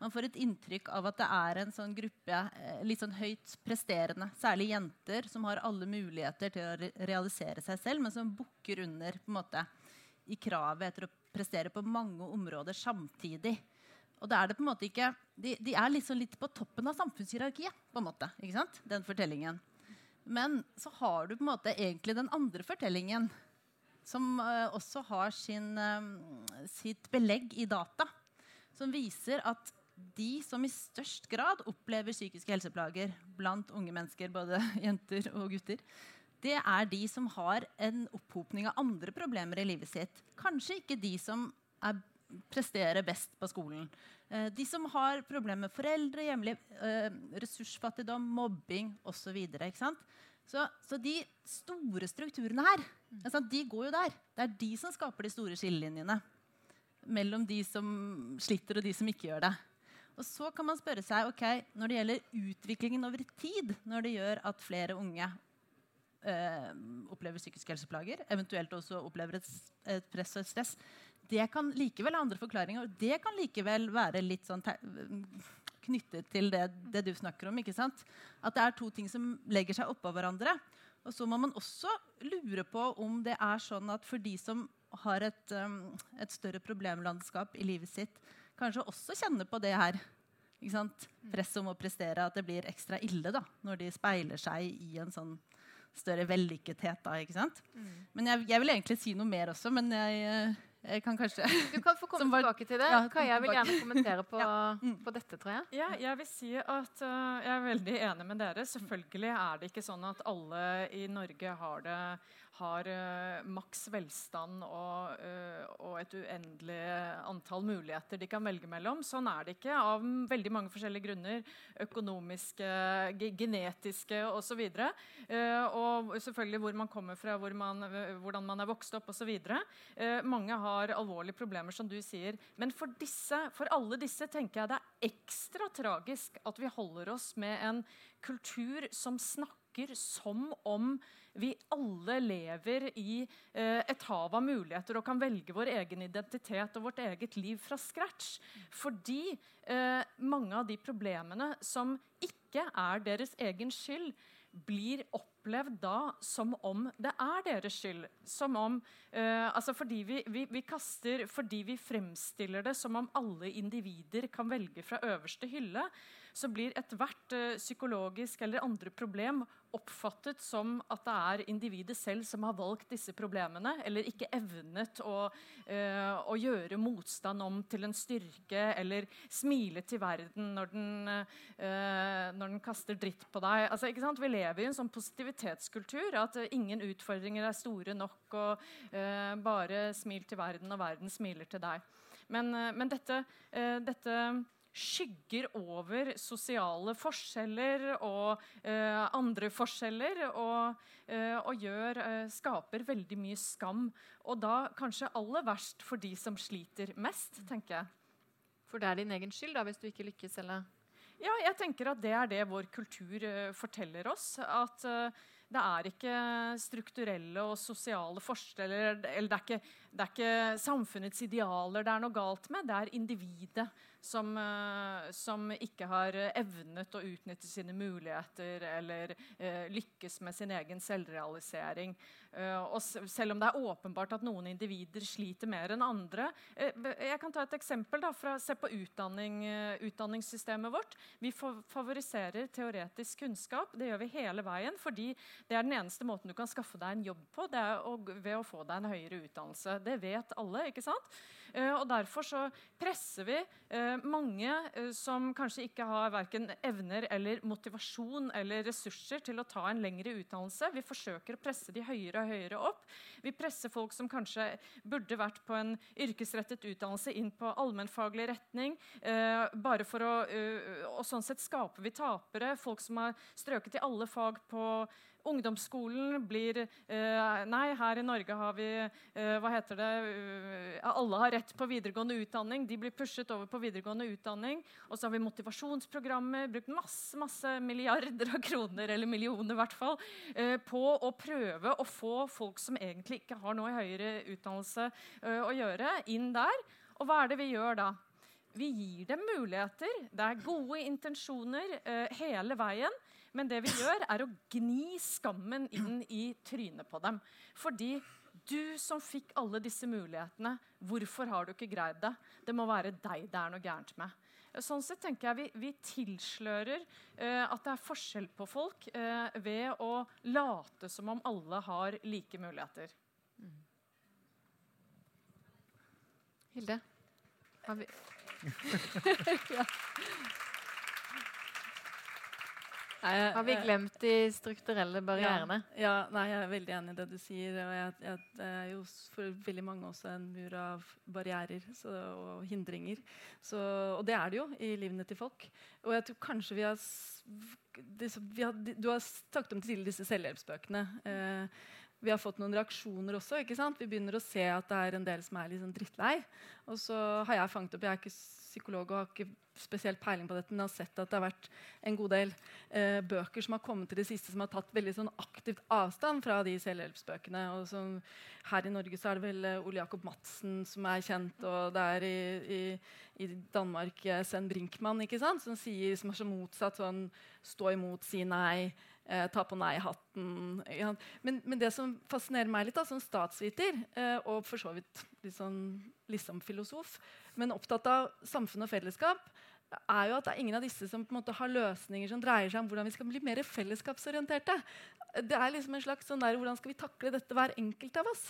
Man får et inntrykk av at det er en sånn gruppe eh, litt sånn høyt presterende, særlig jenter, som har alle muligheter til å re realisere seg selv, men som bukker under på en måte, i kravet etter å prestere på mange områder samtidig. Og da er det på en måte ikke, De, de er liksom litt på toppen av samfunnshierarkiet, på en måte, ikke sant? den fortellingen. Men så har du på en måte egentlig den andre fortellingen, som uh, også har sin, uh, sitt belegg i data, som viser at de som i størst grad opplever psykiske helseplager blant unge mennesker, både <laughs> jenter og gutter, det er de som har en opphopning av andre problemer i livet sitt. Kanskje ikke de som er, presterer best på skolen. Eh, de som har problemer med foreldre, hjemlig, eh, ressursfattigdom, mobbing osv. Så, så, så de store strukturene her de går jo der. Det er de som skaper de store skillelinjene mellom de som sliter, og de som ikke gjør det. Og så kan man spørre seg ok, når det gjelder utviklingen over tid, når det gjør at flere unge øh, opplever psykiske helseplager, eventuelt også opplever et, et press og et stress, det kan likevel ha andre forklaringer. og Det kan likevel være litt sånn knyttet til det, det, du snakker om. ikke sant? At det er to ting som legger seg oppå hverandre. Og så må man også lure på om det er sånn at for de som har et, um, et større problemlandskap i livet sitt, kanskje også kjenner på det her. Presset om å prestere, at det blir ekstra ille da, når de speiler seg i en sånn større vellykkethet. Da, ikke sant? Mm. Men jeg, jeg, vil egentlig si noe mer også, men jeg, eh, jeg kan kanskje Du kan få komme <laughs> var, tilbake til det. Ja, Kaja vil gjerne kommentere på, <laughs> ja. mm. på, dette, tror jeg. Ja, jeg vil si at uh, jeg er veldig enig med dere. Selvfølgelig er det ikke sånn at alle i Norge har det har uh, maks velstand og, uh, og, et uendelig antall muligheter de kan velge mellom. Sånn er det ikke av veldig mange forskjellige grunner. Økonomiske, genetiske osv. Uh, og selvfølgelig hvor man kommer fra, hvor man, hvordan man er vokst opp osv. Uh, mange har alvorlige problemer, som du sier. Men for, disse, for alle disse tenker jeg det er ekstra tragisk at vi holder oss med en kultur som snakker som om vi alle lever i eh, et hav av muligheter og kan velge vår egen identitet og vårt eget liv fra scratch. Fordi eh, mange av de problemene som ikke er deres egen skyld, blir opplevd da som om det er deres skyld. Som om, eh, altså fordi vi, vi, vi, kaster, fordi vi fremstiller det som om alle individer kan velge fra øverste hylle, så blir ethvert uh, psykologisk eller andre problem oppfattet som at det er individet selv som har valgt disse problemene, eller ikke evnet å, uh, å gjøre motstand om til en styrke, eller smile til verden når den, uh, når den kaster dritt på deg. Altså, Vi lever i en sånn positivitetskultur at ingen utfordringer er store nok, og bare smil til verden, og verden smiler til deg. Men, men dette, dette skygger over sosiale forskjeller og eh, andre forskjeller. Og, eh, og gjør, eh, skaper veldig mye skam. Og da kanskje aller verst for de som sliter mest, tenker jeg. For det er din egen skyld da, hvis du ikke lykkes? eller? Ja, jeg tenker at det er det vår kultur uh, forteller oss. At uh, det er ikke strukturelle og sosiale forskjeller eller det er, ikke, det er ikke samfunnets idealer det er noe galt med. Det er individet som, uh, som ikke har evnet å utnytte sine muligheter eller uh, lykkes med sin egen selvrealisering. Uh, og selv om det er åpenbart at noen individer sliter mer enn andre Jeg kan ta et eksempel. Da, fra, se på utdanning, utdanningssystemet vårt. Vi favoriserer teoretisk kunnskap. Det gjør vi hele veien. fordi det er den eneste måten du kan skaffe deg en jobb på. det er å, ved å få deg en høyere utdannelse. Det vet alle. ikke sant? Uh, og Derfor så presser vi uh, mange uh, som kanskje ikke har verken evner eller motivasjon eller ressurser til å ta en lengre utdannelse. Vi forsøker å presse de høyere og høyere opp. Vi presser folk som kanskje burde vært på en yrkesrettet utdannelse, inn på allmennfaglig retning. bare for å, Og sånn sett skaper vi tapere. Folk som har strøket i alle fag på Ungdomsskolen blir eh, Nei, her i Norge har vi eh, Hva heter det? Alle har rett på videregående utdanning. De blir pushet over på videregående utdanning. Og så har vi motivasjonsprogrammer. Brukt masse masse milliarder av kroner, eller millioner i hvert fall, eh, på å prøve å få folk som egentlig ikke har noe i høyere utdannelse eh, å gjøre, inn der. Og hva er det vi gjør da? Vi gir dem muligheter. Det er gode intensjoner eh, hele veien. Men det vi gjør, er å gni skammen inn i trynet på dem. Fordi du som fikk alle disse mulighetene, hvorfor har du ikke greid det? Det må være deg det er noe gærent med. Sånn sett tenker jeg Vi, vi tilslører uh, at det er forskjell på folk uh, ved å late som om alle har like muligheter. Mm. Hilde? Har vi <laughs> <laughs> ja. Har vi glemt de strukturelle barrierene? Ja, ja, nei, jeg er veldig enig i det du sier. og jeg, jeg, Det er jo for veldig mange også en mur av barrierer så, og hindringer. Så, og det er det jo i livene til folk. Og jeg tror kanskje vi har, vi har Du har snakket om tidligere disse selvhjelpsbøkene. Eh, vi har fått noen reaksjoner også. ikke sant? Vi begynner å se at det er en del som er sånn drittlei. Og så har jeg fanget opp Jeg er ikke psykolog og har ikke spesielt peiling på dette, men jeg har sett at det har vært en god del eh, bøker som har kommet til det siste, som har tatt veldig sånn aktivt avstand fra de selvhjelpsbøkene. Og som, her i Norge så er det vel eh, Ole Jakob Madsen som er kjent, og det er i, i, i Danmark eh, Sven Brinkmann ikke sant? som sier som er så motsatt sånn Stå imot, si nei. Eh, ta på nei-hatten. Men, men, det som fascinerer meg litt da, som statsviter, eh, og for så vidt litt sånn liksom filosof, men opptatt av samfunn og fellesskap, er jo at det er ingen av disse som på en måte har løsninger som dreier seg om hvordan vi skal bli mer fellesskapsorienterte. Det er liksom en slags sånn der, Hvordan skal vi takle dette, hver enkelt av oss?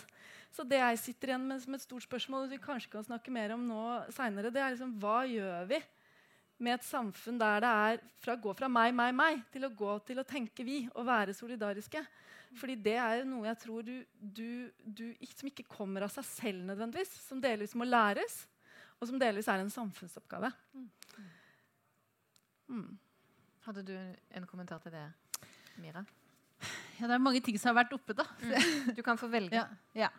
Så det jeg sitter igjen med som et stort spørsmål, og vi kanskje kan snakke mer om nå senere, det er liksom hva gjør vi med et samfunn der det er fra å gå fra meg, meg, meg til å gå til å tenke vi og være solidariske. Fordi det er noe jeg tror du, du, du, som ikke kommer av seg selv nødvendigvis. Som delvis må læres, og som delvis er en samfunnsoppgave. Mm. Hadde du en kommentar til det, Mira? Ja, det er mange ting som har vært oppe, da. Mm. Du kan få velge. Ja, ja.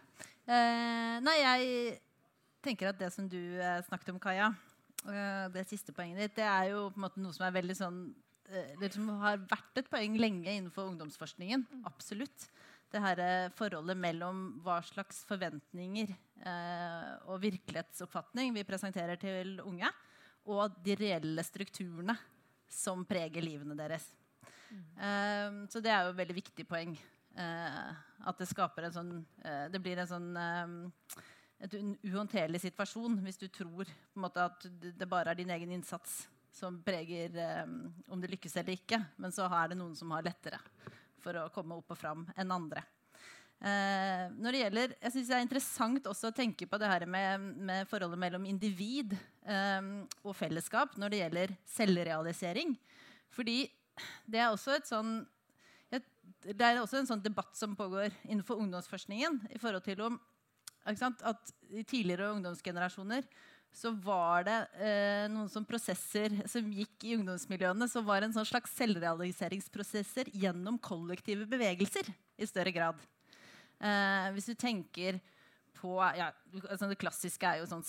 Eh, nei, jeg tenker at det som du eh, snakket om, Kaja, det siste poenget ditt, det er jo på en måte noe som er veldig sånn eh, det som har vært et poeng lenge innenfor ungdomsforskningen. Mm. Absolutt. Det her eh, forholdet mellom hva slags forventninger eh, og virkelighetsoppfatning vi presenterer til unge, og de reelle strukturene som preger livene deres. Mm. Eh, så det er jo et veldig viktig poeng. Eh, at det skaper en sånn Det blir en sånn en uhåndterlig situasjon hvis du tror måte, at det bare er din egen innsats som preger um, om det lykkes eller ikke. Men så er det noen som har lettere for å komme opp og fram enn andre. Eh, når det gjelder, jeg synes Det er interessant også å tenke på det her med, med forholdet mellom individ eh, og fellesskap når det gjelder selvrealisering. Fordi det er også et sånn det er også en sånn debatt som pågår innenfor ungdomsforskningen i forhold til om at i tidligere ungdomsgenerasjoner så var det eh, noen som prosesser som gikk i ungdomsmiljøene, som var en sånn slags selvrealiseringsprosesser gjennom kollektive bevegelser i større grad. Eh, hvis du tenker på ja, altså Det klassiske er jo sånn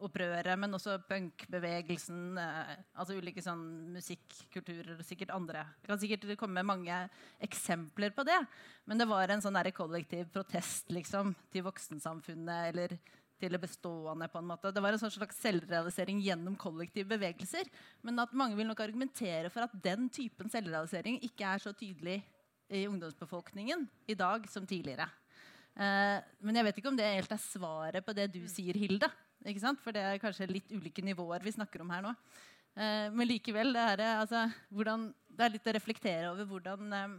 68-opprøret, men også punkbevegelsen. Eh, altså ulike sånn musikkulturer og sikkert andre. Det kan sikkert komme med mange eksempler på det. Men det var en sånn kollektiv protest liksom, til voksensamfunnet eller til det bestående. på en måte. Det var en sånn slags selvrealisering gjennom kollektive bevegelser. Men at mange vil nok argumentere for at den typen selvrealisering ikke er så tydelig i ungdomsbefolkningen i dag som tidligere. Eh, men jeg vet ikke om det helt er svaret på det du sier, Hilde. Ikke sant? For det er kanskje litt ulike nivåer vi snakker om her nå. Eh, men likevel, det er, altså, hvordan, det er litt å reflektere over hvordan eh,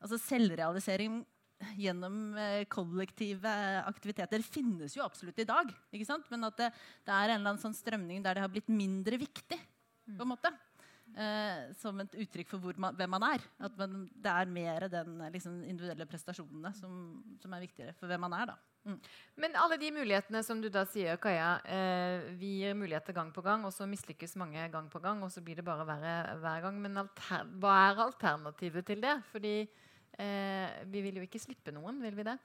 altså selvrealisering gjennom eh, kollektive aktiviteter finnes jo absolutt i dag. Men at det, det er en eller annen sånn strømning der det har blitt mindre viktig. på en måte. Eh, som et uttrykk for man, hvem man er. At man, det er mer den liksom, individuelle prestasjonene som, som, er viktigere for hvem man er. da. Mm. Men alle de mulighetene som du da sier, Kaja, eh, vi gir muligheter gang på gang, og så mislykkes mange gang på gang, og så blir det bare verre hver gang. Men hva er alternativet til det? Fordi Eh, vi vil jo ikke slippe noen, vil vi det?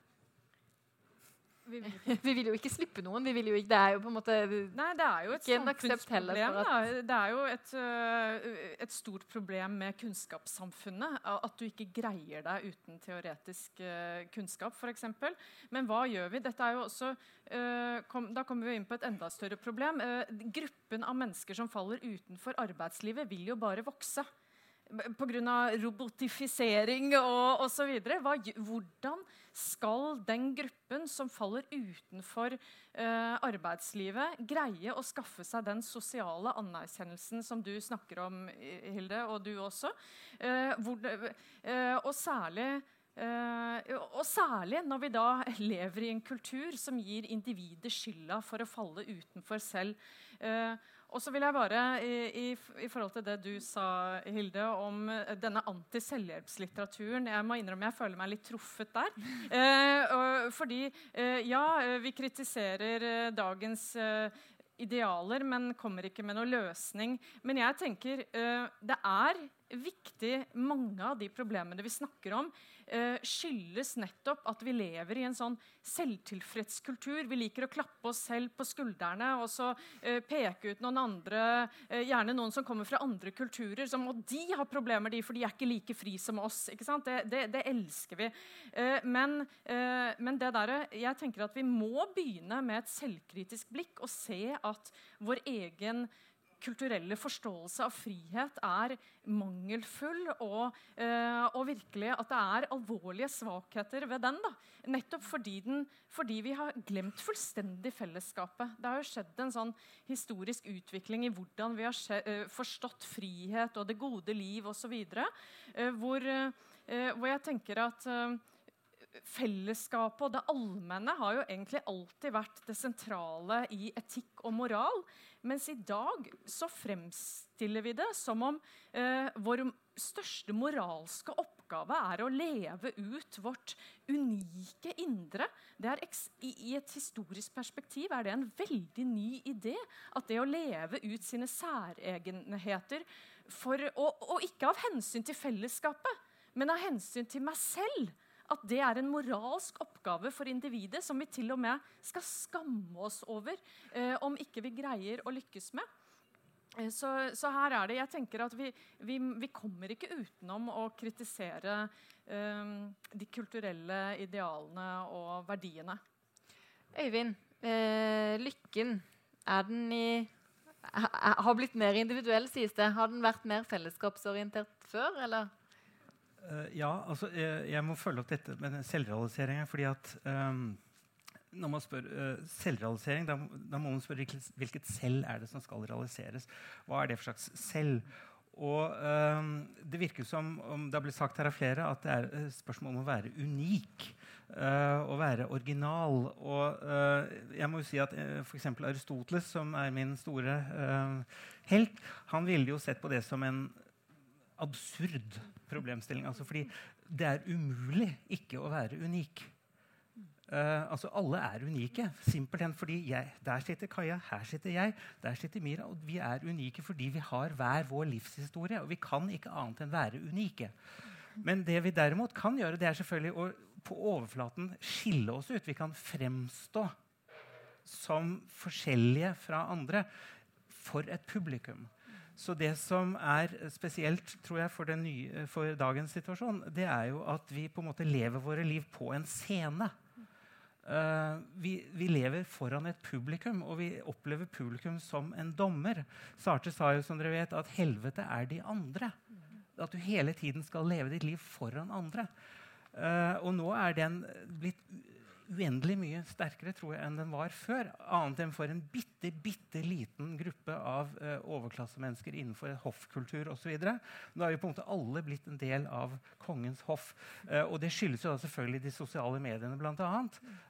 Vi vil, <laughs> vi vil, jo ikke slippe noen. Ikke, det er jo på en måte Nei, det er jo et samfunnsproblem. Det er jo et, uh, et, stort problem med kunnskapssamfunnet. At du ikke greier deg uten teoretisk uh, kunnskap, f.eks. Men hva gjør vi? Dette er jo også, uh, kom, da kommer vi inn på et enda større problem. gruppen av mennesker som faller utenfor arbeidslivet, vil jo bare vokse pga. robotifisering og osv. Hvordan skal den gruppen som faller utenfor uh, arbeidslivet, greie å skaffe seg den sosiale anerkjennelsen som du snakker om, Hilde, og du også? Uh, hvor, uh, og særlig Uh, og særlig når vi da <laughs> lever i en kultur som gir individet skylda for å falle utenfor selv. Uh, og så vil jeg bare, i, i, i, forhold til det du sa, Hilde, om eh, denne anti-selvhjelpslitteraturen Jeg må innrømme jeg føler meg litt truffet der. <laughs> Eh, fordi eh, ja, eh, vi kritiserer eh, dagens eh, idealer, men kommer ikke med noen løsning. Men jeg tenker det er viktig Mange av de problemene vi snakker om, eh, skyldes nettopp at vi lever i en sånn selvtilfreds kultur. Vi liker å klappe oss selv på skuldrene og så eh, peke ut noen andre, eh, gjerne noen som kommer fra andre kulturer, som at de har problemer, de, for de er ikke like fri som oss. Det, det, det, elsker vi. Eh, men, eh, men, det der, jeg tenker at vi må begynne med et selvkritisk blikk og se at vår egen kulturelle forståelse av frihet er mangelfull, og, uh, og, virkelig at det er alvorlige svakheter ved den. Da. Nettopp fordi, den, fordi, vi har glemt fullstendig fellesskapet. Det har jo skjedd en sånn historisk utvikling i hvordan vi har uh, forstått frihet og det gode liv osv. Uh, hvor, hvor jeg tenker at fellesskapet og det allmenne har jo egentlig alltid vært det sentrale i etikk og moral. Mens i dag så fremstiller vi det som om eh, vår største moralske oppgave er å leve ut vårt unike indre. I, et historisk perspektiv er det en veldig ny idé. At det å leve ut sine særegenheter for, og, og ikke av hensyn til fellesskapet, men av hensyn til meg selv at det er en moralsk oppgave for individet som vi til og med skal skamme oss over eh, om ikke vi greier å lykkes med. Eh, så, så, her er det Jeg tenker at vi, vi, vi kommer ikke utenom å kritisere eh, de kulturelle idealene og verdiene. Øyvind, eh, lykken, er den i har blitt mer individuell, sies det. Har den vært mer fellesskapsorientert før, eller? Uh, ja, altså, jeg, jeg, må følge opp dette med selvrealisering. fordi at um, når man spør uh, selvrealisering, da, da, må man spørre hvilket selv er det som skal realiseres. Hva er det for slags selv? Og um, Det virker som om det har blitt sagt her av flere, at det er spørsmål om å være unik. Uh, å være original. Og jeg må jo si at uh, f.eks. Aristoteles, som er min store helt, han ville jo sett på det som en absurd problemstilling. Altså fordi det er umulig ikke å være unik. Uh, altså Alle er unike. Simpelthen fordi jeg, der sitter Kaja, her sitter jeg, der sitter Mira. Og vi er unike fordi vi har hver vår livshistorie. Og vi kan ikke annet enn være unike. Men det vi derimot kan gjøre, det er selvfølgelig å på overflaten skille oss ut. Vi kan fremstå som forskjellige fra andre for et publikum. Så det som er spesielt tror jeg, for, nye, for, dagens situasjon, det er jo at vi på en måte lever våre liv på en scene. Uh, vi, vi, lever foran et publikum, og vi opplever publikum som en dommer. Sartre sa jo som dere vet, at helvete er de andre. At du hele tiden skal leve ditt liv foran andre. Uh, og nå er den blitt uendelig mye sterkere tror jeg, enn den var før. Annet enn for en bitte, bitte liten gruppe av eh, overklassemennesker innenfor hoffkultur osv. Nå er vi på en måte alle blitt en del av kongens hoff. Eh, og det skyldes jo da selvfølgelig de sosiale mediene, bl.a.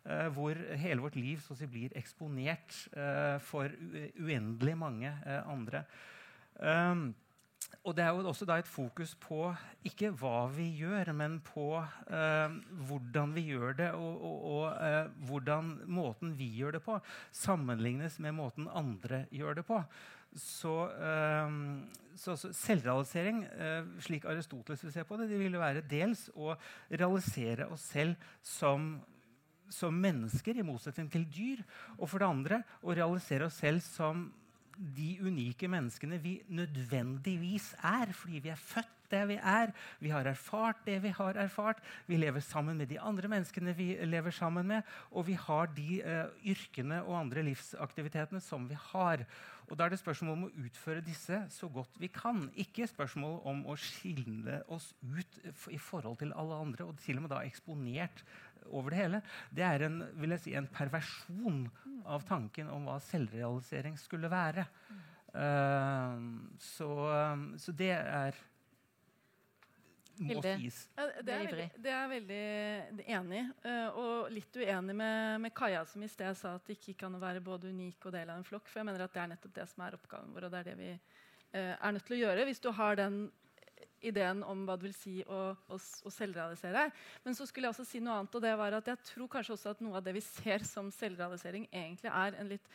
Eh, hvor hele vårt liv så å si, blir eksponert eh, for uendelig mange andre. Um, og det er jo også da et fokus på ikke hva vi gjør, men på eh, hvordan vi gjør det, og, og, og eh, hvordan måten vi gjør det på, sammenlignes med måten andre gjør det på. Så, eh, så, så selvrealisering, eh, slik Aristoteles vil se på det, det vil være dels å realisere oss selv som som mennesker, i motsetning til dyr. Og for det andre å realisere oss selv som de unike menneskene vi nødvendigvis er, fordi vi er født der vi er. Vi har erfart det vi har erfart. Vi lever sammen med de andre menneskene vi lever sammen med. Og vi har de uh, yrkene og andre livsaktivitetene som vi har. Og Da er det spørsmål om å utføre disse så godt vi kan. Ikke spørsmål om å skille oss ut i forhold til alle andre, og til og med da eksponert over det hele. Det er en, vil jeg si, en perversjon av tanken om hva selvrealisering skulle være. Uh, så, um, så, det er må sies. Ja, det, er veldig, det er veldig enig. Uh, og litt uenig med, med Kaja, som i sted sa at det ikke kan være både unik og del av en flokk. For jeg mener at det er nettopp det som er oppgaven vår, og det er det vi uh, er nødt til å gjøre. Hvis du har den ideen om hva det vil si å, å, å, selvrealisere. Men så skulle jeg også si noe annet, og det var at jeg tror kanskje også at noe av det vi ser som selvrealisering, egentlig er en litt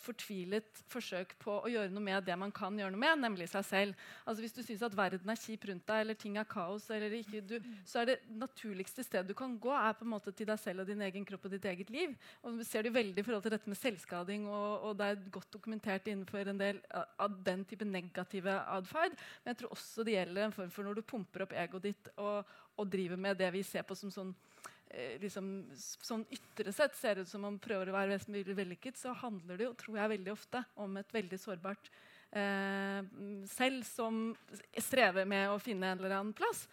fortvilet forsøk på å gjøre noe med det man kan gjøre noe med, nemlig seg selv. Altså Hvis du syns at verden er kjip rundt deg, eller ting er kaos, ikke, du, så er det naturligste stedet du kan gå, er på en måte til deg selv og din egen kropp og ditt eget liv. Og Vi ser det veldig i forhold til dette med selvskading, og, og, det er godt dokumentert innenfor en del av den type negative atferd. Men jeg tror også det gjelder en form for når du pumper opp egoet ditt og, og driver med det vi ser på som sånn liksom, sånn ytre sett ser ut som om prøver å være mest vellykket, så handler det jo, tror jeg, veldig ofte om et veldig sårbart eh, selv som strever med å finne en eller annen plass.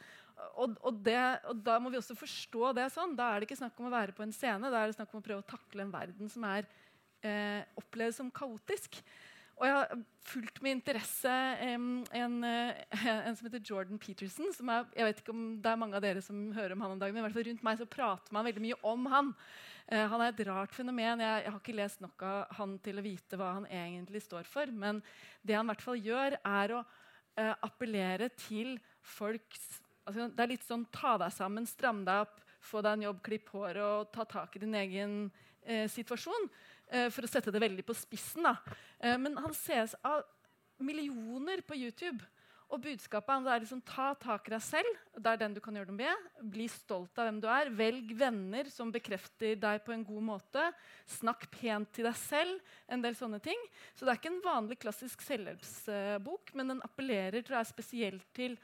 Og, og, det, og, da må vi også forstå det sånn. Da er det ikke snakk om å være på en scene, da er det snakk om å prøve å takle en verden som er eh, opplevd som kaotisk. Og jeg har fulgt med interesse en, en, uh, en, som heter Jordan Peterson. Som er, jeg vet ikke om det er mange av dere som hører om han om dagen, men i hvert fall rundt meg så prater man veldig mye om han. Uh, han er et rart fenomen. Jeg, jeg, har ikke lest nok av han til å vite hva han egentlig står for. Men det han i hvert fall gjør, er å uh, appellere til folks altså, Det er litt sånn ta deg sammen, stram deg opp, få deg en jobb, klipp håret og ta tak i din egen situasjon. Eh, for å sette det veldig på spissen. Eh, men han ses av millioner på YouTube. Og budskapet hans er liksom, ta tak i deg selv. Det er den du kan gjøre noe med. Bli stolt av hvem du er. Velg venner som bekrefter deg på en god måte. Snakk pent til deg selv. En del sånne ting. Så det er ikke en vanlig klassisk selvhjelpsbok, men den appellerer tror jeg, spesielt til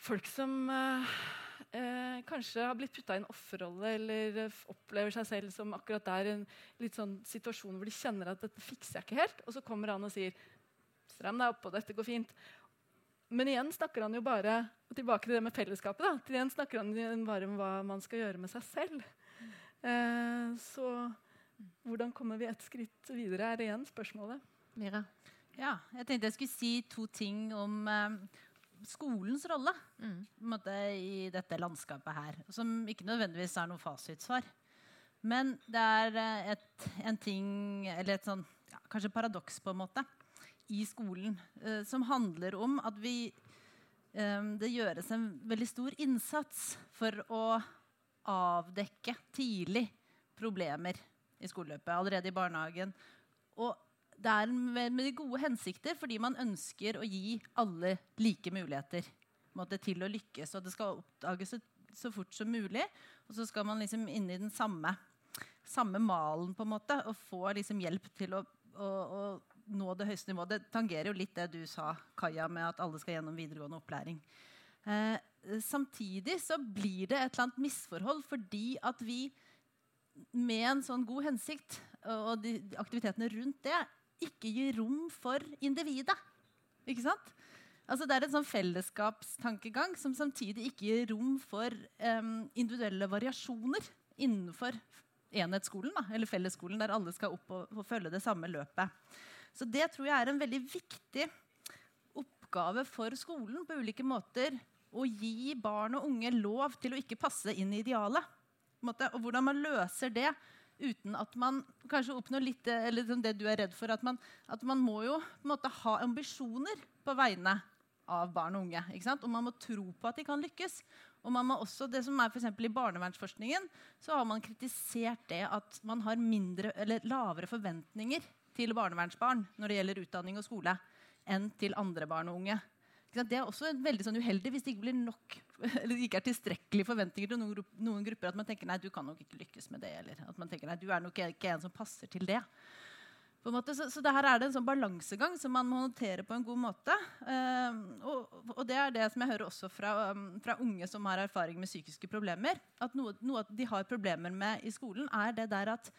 folk som uh, eh, kanskje har blitt putta i en offerrolle eller eh, opplever seg selv som akkurat der en litt sånn situasjon hvor de kjenner at dette fikser jeg ikke helt. Og så kommer han og sier stram deg opp, og dette går fint. Men igjen snakker han jo bare tilbake til det med fellesskapet. da, til igjen snakker han bare om hva man skal gjøre med seg selv. Eh, så hvordan kommer vi et skritt videre, er igjen spørsmålet. Mira? Ja, jeg tenkte jeg skulle si to ting om, eh, skolens rolle mm. måte, i dette landskapet her. Som ikke nødvendigvis er noe fasitsvar. Men det er eh, et, en ting, eller et sånn, ja, kanskje paradoks på en måte, i skolen eh, som handler om at vi eh, Det gjøres en veldig stor innsats for å avdekke tidlig problemer i skoleløpet allerede i barnehagen. Og det er med, de gode hensikter fordi man ønsker å gi alle like muligheter måte, til å lykkes. Og det skal oppdages så, så fort som mulig. Og så skal man liksom inn i den samme, samme malen på en måte, og få liksom hjelp til å, å, å nå det høyeste nivået. Det tangerer jo litt det du sa, Kaja, med at alle skal gjennom videregående opplæring. Eh, samtidig så blir det et eller annet misforhold fordi at vi med en sånn god hensikt og de aktivitetene rundt det ikke gir rom for individet. Ikke sant? Altså det er en sånn fellesskapstankegang som samtidig ikke gir rom for um, individuelle variasjoner innenfor enhetsskolen, da, eller fellesskolen, der alle skal opp og, og følge det samme løpet. Så det tror jeg er en veldig viktig oppgave for skolen på ulike måter. Å gi barn og unge lov til å ikke passe inn i idealet. Og hvordan man løser det uten at man kanskje oppnår litt eller sånn det du er redd for. At man, at man må jo måte, ha ambisjoner på vegne av barn og unge. Og man må tro på at de kan lykkes. Og man må også, det som er for I barnevernsforskningen så har man kritisert det at man har mindre, lavere forventninger til barnevernsbarn når det gjelder utdanning og skole, enn til andre barn og unge. Det er også veldig sånn uheldig hvis det ikke nok <laughs> det ikke er tilstrekkelige forventninger til noen, noen, grupper. At man tenker nei, du kan nok ikke lykkes med det. Eller at man tenker nei, du er nok ikke en som passer til det. Så, så her er det en sånn balansegang som man må håndtere på en god måte. Uh, og, og, det er det som jeg hører også fra, um, fra, unge som har erfaring med psykiske problemer. At noe, noe de har problemer med i skolen, er det der at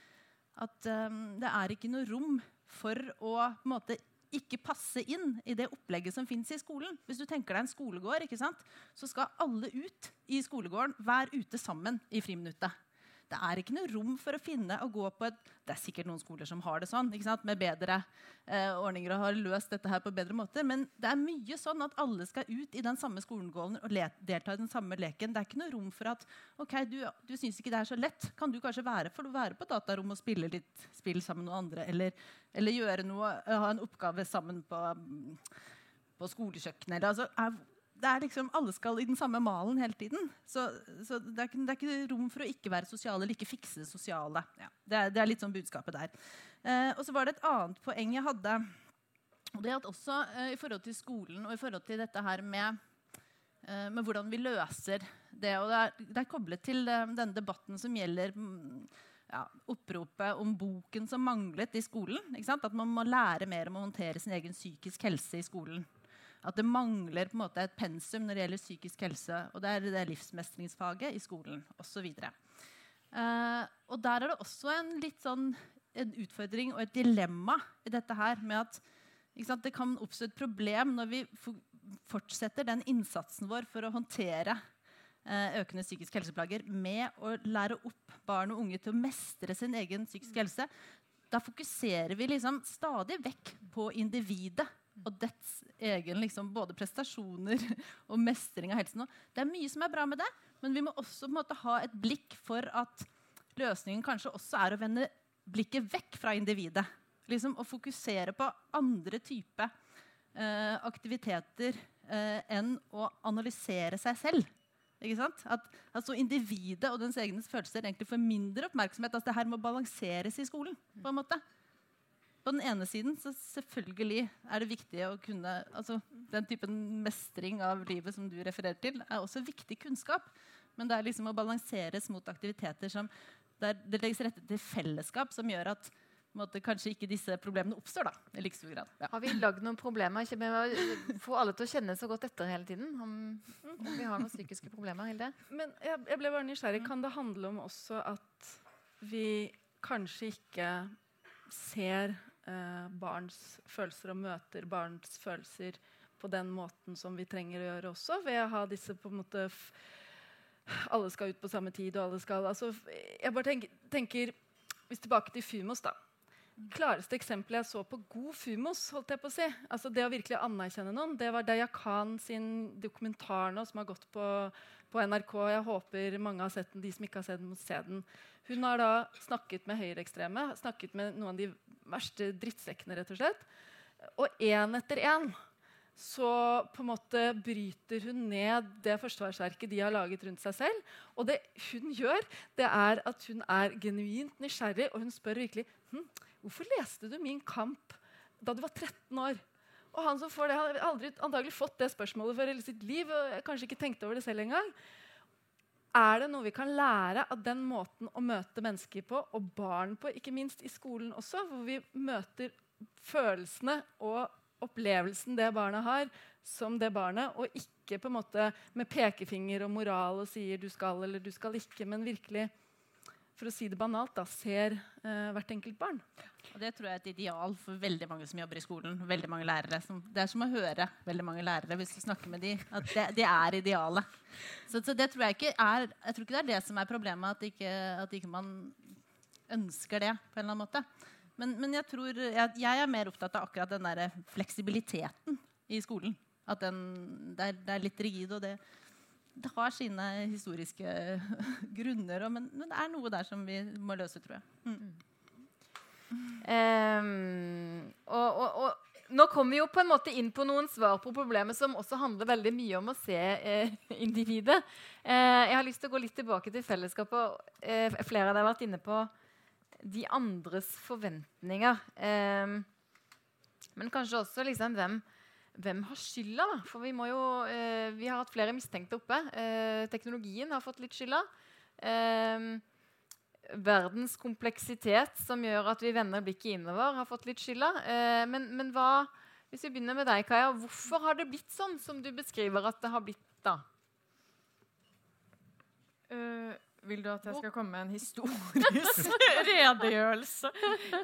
at um, det er ikke noe rom for å måte, ikke passe inn i det opplegget som fins i skolen. Hvis du tenker deg en skolegård, så skal alle ut i skolegården, være ute sammen i friminuttet. Det er ikke noe rom for å finne og gå på et Det er sikkert noen skoler som har det sånn, med bedre eh, ordninger og har løst dette her på bedre måter. Men det er mye sånn at alle skal ut i den samme skolegården og delta i den samme leken. Det er ikke noe rom for at ok, du, du syns ikke det er så lett. Kan du kanskje være, for å være på datarom og spille litt spill sammen med noen andre? Eller, eller gjøre noe, ha en oppgave sammen på, på skolekjøkkenet? Altså, det er liksom, Alle skal i den samme malen hele tiden. Så, så det, er ikke, det, er ikke, rom for å ikke være sosiale eller ikke fikse det sosiale. Ja, det, er, det, er, litt sånn budskapet der. Eh, og så var det et annet poeng jeg hadde. og det at også eh, I forhold til skolen og i forhold til dette her med, eh, med hvordan vi løser det. og Det er, det er koblet til eh, denne debatten som gjelder mm, ja, oppropet om boken som manglet i skolen. At man må lære mer om å håndtere sin egen psykisk helse i skolen. At det mangler på en måte et pensum når det gjelder psykisk helse. Og det er det livsmestringsfaget i skolen osv. Uh, og der er det også en litt sånn en utfordring og et dilemma i dette her med at sant, det kan oppstå et problem når vi fortsetter den innsatsen vår for å håndtere uh, økende psykiske helseplager med å lære opp barn og unge til å mestre sin egen psykiske helse. Da fokuserer vi liksom stadig vekk på individet og dets egen liksom, både prestasjoner <laughs> og mestring av helsen. Det er mye som er bra med det, men vi må også måte, ha et blikk for at løsningen kanskje også er å vende blikket vekk fra individet. Liksom, og fokusere på andre typer eh, aktiviteter eh, enn å analysere seg selv. At altså, individet og dens egne følelser egentlig får mindre oppmerksomhet. Altså, det her må balanseres i skolen. på en måte. På den ene siden så selvfølgelig er det viktig å kunne altså Den typen mestring av livet som du refererer til, er også viktig kunnskap. Men det er liksom å balanseres mot aktiviteter som der det legges rette til fellesskap, som gjør at måte, kanskje ikke disse problemene oppstår. da, i like stor grad. Ja. Har vi lagd noen problemer ikke med å få alle til å kjenne så godt etter hele tiden? Om, om vi har noen psykiske problemer? Hilde? Men jeg, jeg ble bare nysgjerrig. Kan det handle om også at vi kanskje ikke ser eh, barns følelser og møter barns følelser på den måten som vi trenger å gjøre også, ved å ha disse på en måte Alle skal ut på samme tid, og alle skal altså, Jeg bare tenker, tenker Hvis tilbake til Fumos, da. Klareste eksempelet jeg så på god Fumos, holdt jeg på å si, altså det å virkelig anerkjenne noen, det var Dayakan sin dokumentar nå, som har gått på, på NRK. Jeg håper mange har sett den. De som ikke har sett den, må se den. Hun har da snakket med høyreekstreme, snakket med noen av de verste drittsekkene, rett og slett. Og én etter én så på en måte bryter hun ned det forsvarsverket de har laget rundt seg selv. Og det hun gjør, det er at hun er genuint nysgjerrig, og hun spør virkelig hm, hvorfor leste du Min kamp da du var 13 år. Og han som får det, har aldri antagelig fått det spørsmålet før i sitt liv. og kanskje ikke tenkt over det selv engang. Er det noe vi kan lære av den måten å møte mennesker på, og barn på, ikke minst i skolen også, hvor vi møter følelsene og opplevelsen det barna har, som det barnet, og ikke på en måte med pekefinger og moral og sier du skal eller du skal ikke, men virkelig for å si det banalt, da, ser eh, hvert enkelt barn. Og Det tror jeg er et ideal for veldig mange som jobber i skolen. veldig mange lærere. Som, det er som å høre veldig mange lærere hvis du snakker med dem, at det, det er idealet. Så, så, det tror jeg ikke er jeg tror ikke det er det som er problemet, at ikke, at ikke man ønsker det på en eller annen måte. Men, men jeg, tror, jeg, jeg, er mer opptatt av akkurat den der fleksibiliteten i skolen. At den, det, er, det er litt rigid. og det, det har sine historiske <laughs> grunner, men, det er noe der som vi må løse, tror jeg. Mm. Um, og, og, og, nå kommer vi jo på en måte inn på noen svar på problemet som også handler veldig mye om å se eh, <laughs> individet. Eh, jeg har lyst til å gå litt tilbake til fellesskapet. Eh, flere av dere har vært inne på de andres forventninger. Eh, men kanskje også liksom, hvem, hvem har skylda? Da? For vi, jo, eh, vi, har hatt flere mistenkte oppe. Eh, teknologien har fått litt skylda. Eh, verdens kompleksitet som gjør at vi vender blikket innover, har fått litt skylda. Eh, men, men hva, hvis vi begynner med deg, Kaja, hvorfor har det blitt sånn som du beskriver at det har blitt da? Uh, vil du at jeg skal komme med en historisk <laughs> redegjørelse?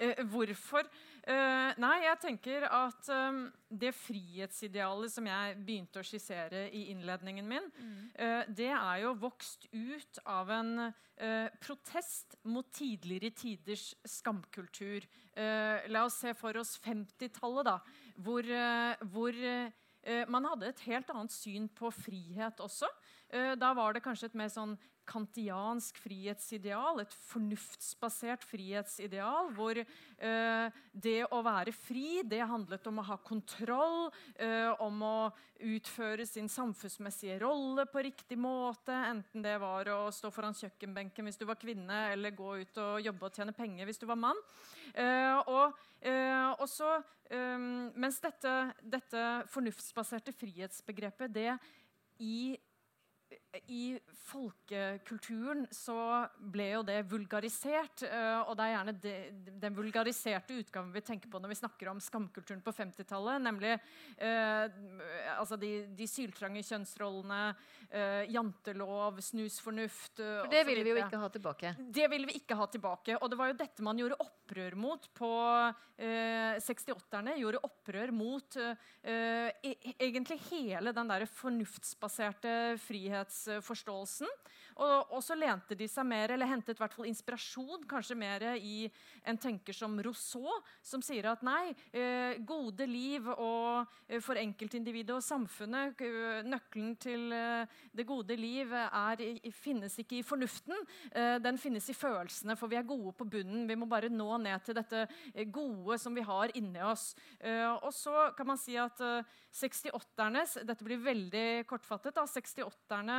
Uh, hvorfor? Uh, nei, jeg tenker at um, det frihetsidealet som jeg begynte å skissere i innledningen min, mm. uh, det er jo vokst ut av en uh, protest mot tidligere tiders skamkultur. la oss se for oss 50-tallet, da, hvor, hvor man hadde et helt annet syn på frihet også. Da var det kanskje et mer sånn kantiansk frihetsideal, et fornuftsbasert frihetsideal, hvor eh, det å være fri det handlet om å ha kontroll, eh, om å utføre sin samfunnsmessige rolle på riktig måte, enten det var å stå foran kjøkkenbenken hvis du var kvinne, eller gå ut og jobbe og tjene penger hvis du var mann. Eh, og, eh, og så, eh, mens dette, dette fornuftsbaserte frihetsbegrepet det i i folkekulturen så ble jo det vulgarisert. Eh, og det er gjerne den vulgariserte utgaven vi tenker på når vi snakker om skamkulturen på 50-tallet. Nemlig eh, altså de, de, syltrange kjønnsrollene, eh, jantelov, snusfornuft eh, For det ville vi jo ikke ha tilbake. Det ville vi ikke ha tilbake. Og det var jo dette man gjorde opprør mot på eh, 68-erne. Gjorde opprør mot eh, e egentlig hele den der fornuftsbaserte frihets virkelighetsforståelsen. Og, og, så lente de seg mer, eller hentet hvert fall inspirasjon kanskje mer i en tenker som Rousseau, som sier at nei, eh, gode liv og eh, for enkeltindividet og samfunnet eh, Nøkkelen til eh, det gode liv er, finnes ikke i fornuften, eh, den finnes i følelsene, for vi er gode på bunnen. Vi må bare nå ned til dette eh, gode som vi har inni oss. og så kan man si at 68-ernes Dette blir veldig kortfattet. da, 68-erne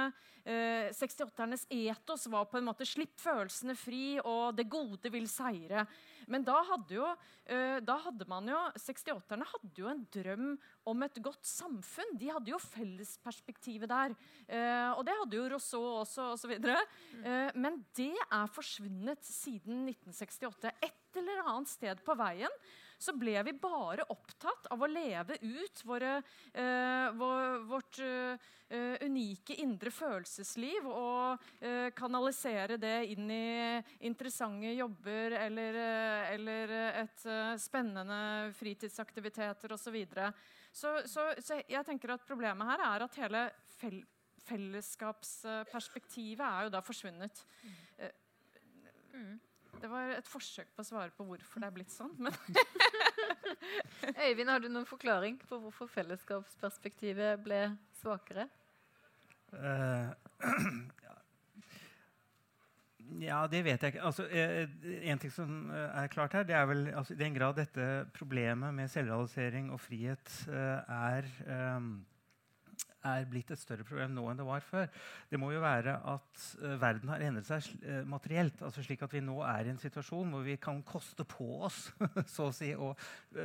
68 etos var på en måte 'slipp følelsene fri', og 'det gode vil seire'. Men da hadde, jo, uh, da hadde man jo 68-erne hadde jo en drøm om et godt samfunn. De hadde jo fellesperspektivet der. Uh, og det hadde jo Rousseau også, osv. Uh, men det er forsvunnet siden 1968. Et eller annet sted på veien så ble vi bare opptatt av å leve ut våre, eh, vår, vårt eh, unike indre følelsesliv og eh, kanalisere det inn i interessante jobber eller, eh, eller et eh, spennende fritidsaktiviteter osv. Så, så Så, så jeg tenker at problemet her er at hele fel fellesskapsperspektivet er jo da forsvunnet. Mm. Det var et forsøk på å svare på hvorfor det er blitt sånn. <laughs> Øyvind, har du noen forklaring på hvorfor fellesskapsperspektivet ble svakere? Uh, <clears throat> Ja, det vet jeg ikke. Altså, eh, en ting som eh, er klart her, det er vel altså, I den grad dette problemet med selvrealisering og frihet eh, er, eh, er blitt et større problem nå enn det var før, det må jo være at eh, verden har endret seg eh, materielt. altså Slik at vi nå er i en situasjon hvor vi kan koste på oss <laughs> så å si, å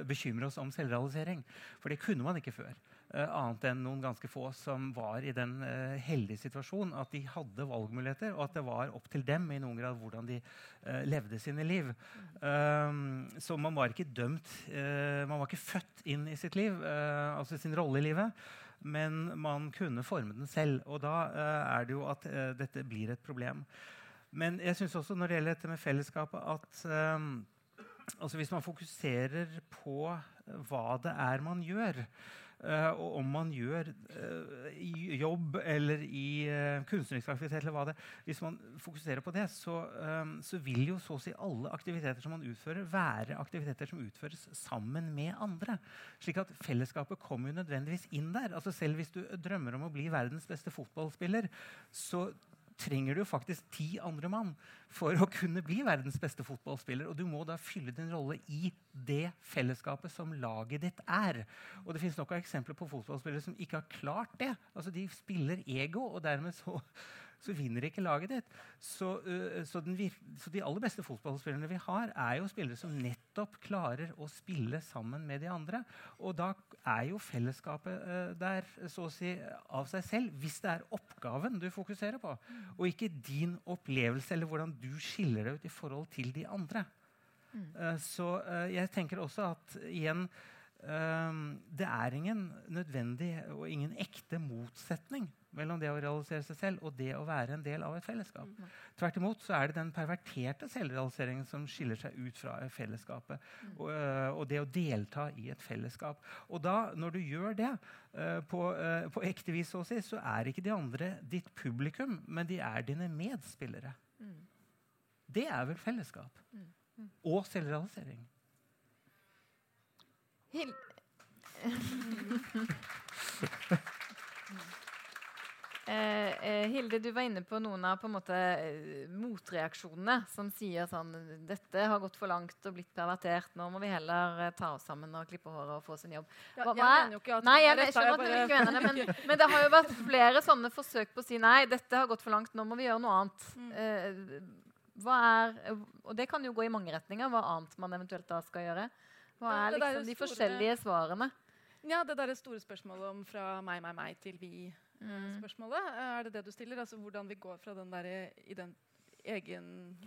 bekymre oss om selvrealisering. For det kunne man ikke før. Annet enn noen ganske få som var i den heldige situasjonen at de hadde valgmuligheter, og at det var opp til dem i noen grad hvordan de levde sine liv. Um, så man var ikke dømt Man var ikke født inn i sitt liv, altså sin rolle i livet. Men man kunne forme den selv. Og da er det jo at dette blir et problem. Men jeg syns også når det gjelder dette med fellesskapet, at um, altså hvis man fokuserer på hva det er man gjør, og om man gjør uh, i jobb eller i uh, kunstnerisk aktivitet eller hva det Hvis man fokuserer på det, så, så, vil jo så å si alle aktiviteter som man utfører, være aktiviteter som utføres sammen med andre. Slik at fellesskapet kommer jo nødvendigvis inn der. Altså Selv hvis du drømmer om å bli verdens beste fotballspiller, så trenger du faktisk ti andre mann for å kunne bli verdens beste fotballspiller. Og du må da fylle din rolle i det fellesskapet som laget ditt er. Og det finnes nok av eksempler på fotballspillere som ikke har klart det. Altså De spiller ego, og dermed så så vinner ikke laget ditt. Så, uh, så, så, de aller beste fotballspillerne vi har, er jo spillere som nettopp klarer å spille sammen med de andre. Og da er jo fellesskapet uh, der så å si av seg selv, hvis det er oppgaven du fokuserer på, og ikke din opplevelse eller hvordan du skiller deg ut i forhold til de andre. Mm. så jeg tenker også at igjen det er ingen nødvendig og ingen ekte motsetning mellom det å realisere seg selv og det å være en del av et fellesskap. Mm. Tvert imot så er det den perverterte selvrealiseringen som skiller seg ut fra fellesskapet. Mm. Og, øh, og, det å delta i et fellesskap. Og da, når du gjør det uh, på, på, ekte vis, så, si, så er ikke de andre ditt publikum, men de er dine medspillere. Mm. Det er vel fellesskap. Mm. Mm. Og selvrealisering. Hil <laughs> Eh, eh, Hilde, du var inne på noen av på en måte, eh, motreaksjonene som sier sånn Dette har gått for langt og blitt pervertert. Nå må vi heller eh, ta oss sammen og klippe håret og få oss en jobb. Hva, ja, jeg mener jo ikke at nei, jeg, jeg skjønner at du ikke mener det, men, men, det har jo vært flere sånne forsøk på å si nei, dette har gått for langt, nå må vi gjøre noe annet. Mm. Eh, hva er, og det kan jo gå i mange retninger, hva annet man eventuelt da skal gjøre. Hva er liksom de forskjellige svarene? Ja, Det der store spørsmålet om fra meg, meg, meg til vi mm. spørsmålet. Er det det du stiller? Altså Hvordan vi går fra den der i den egen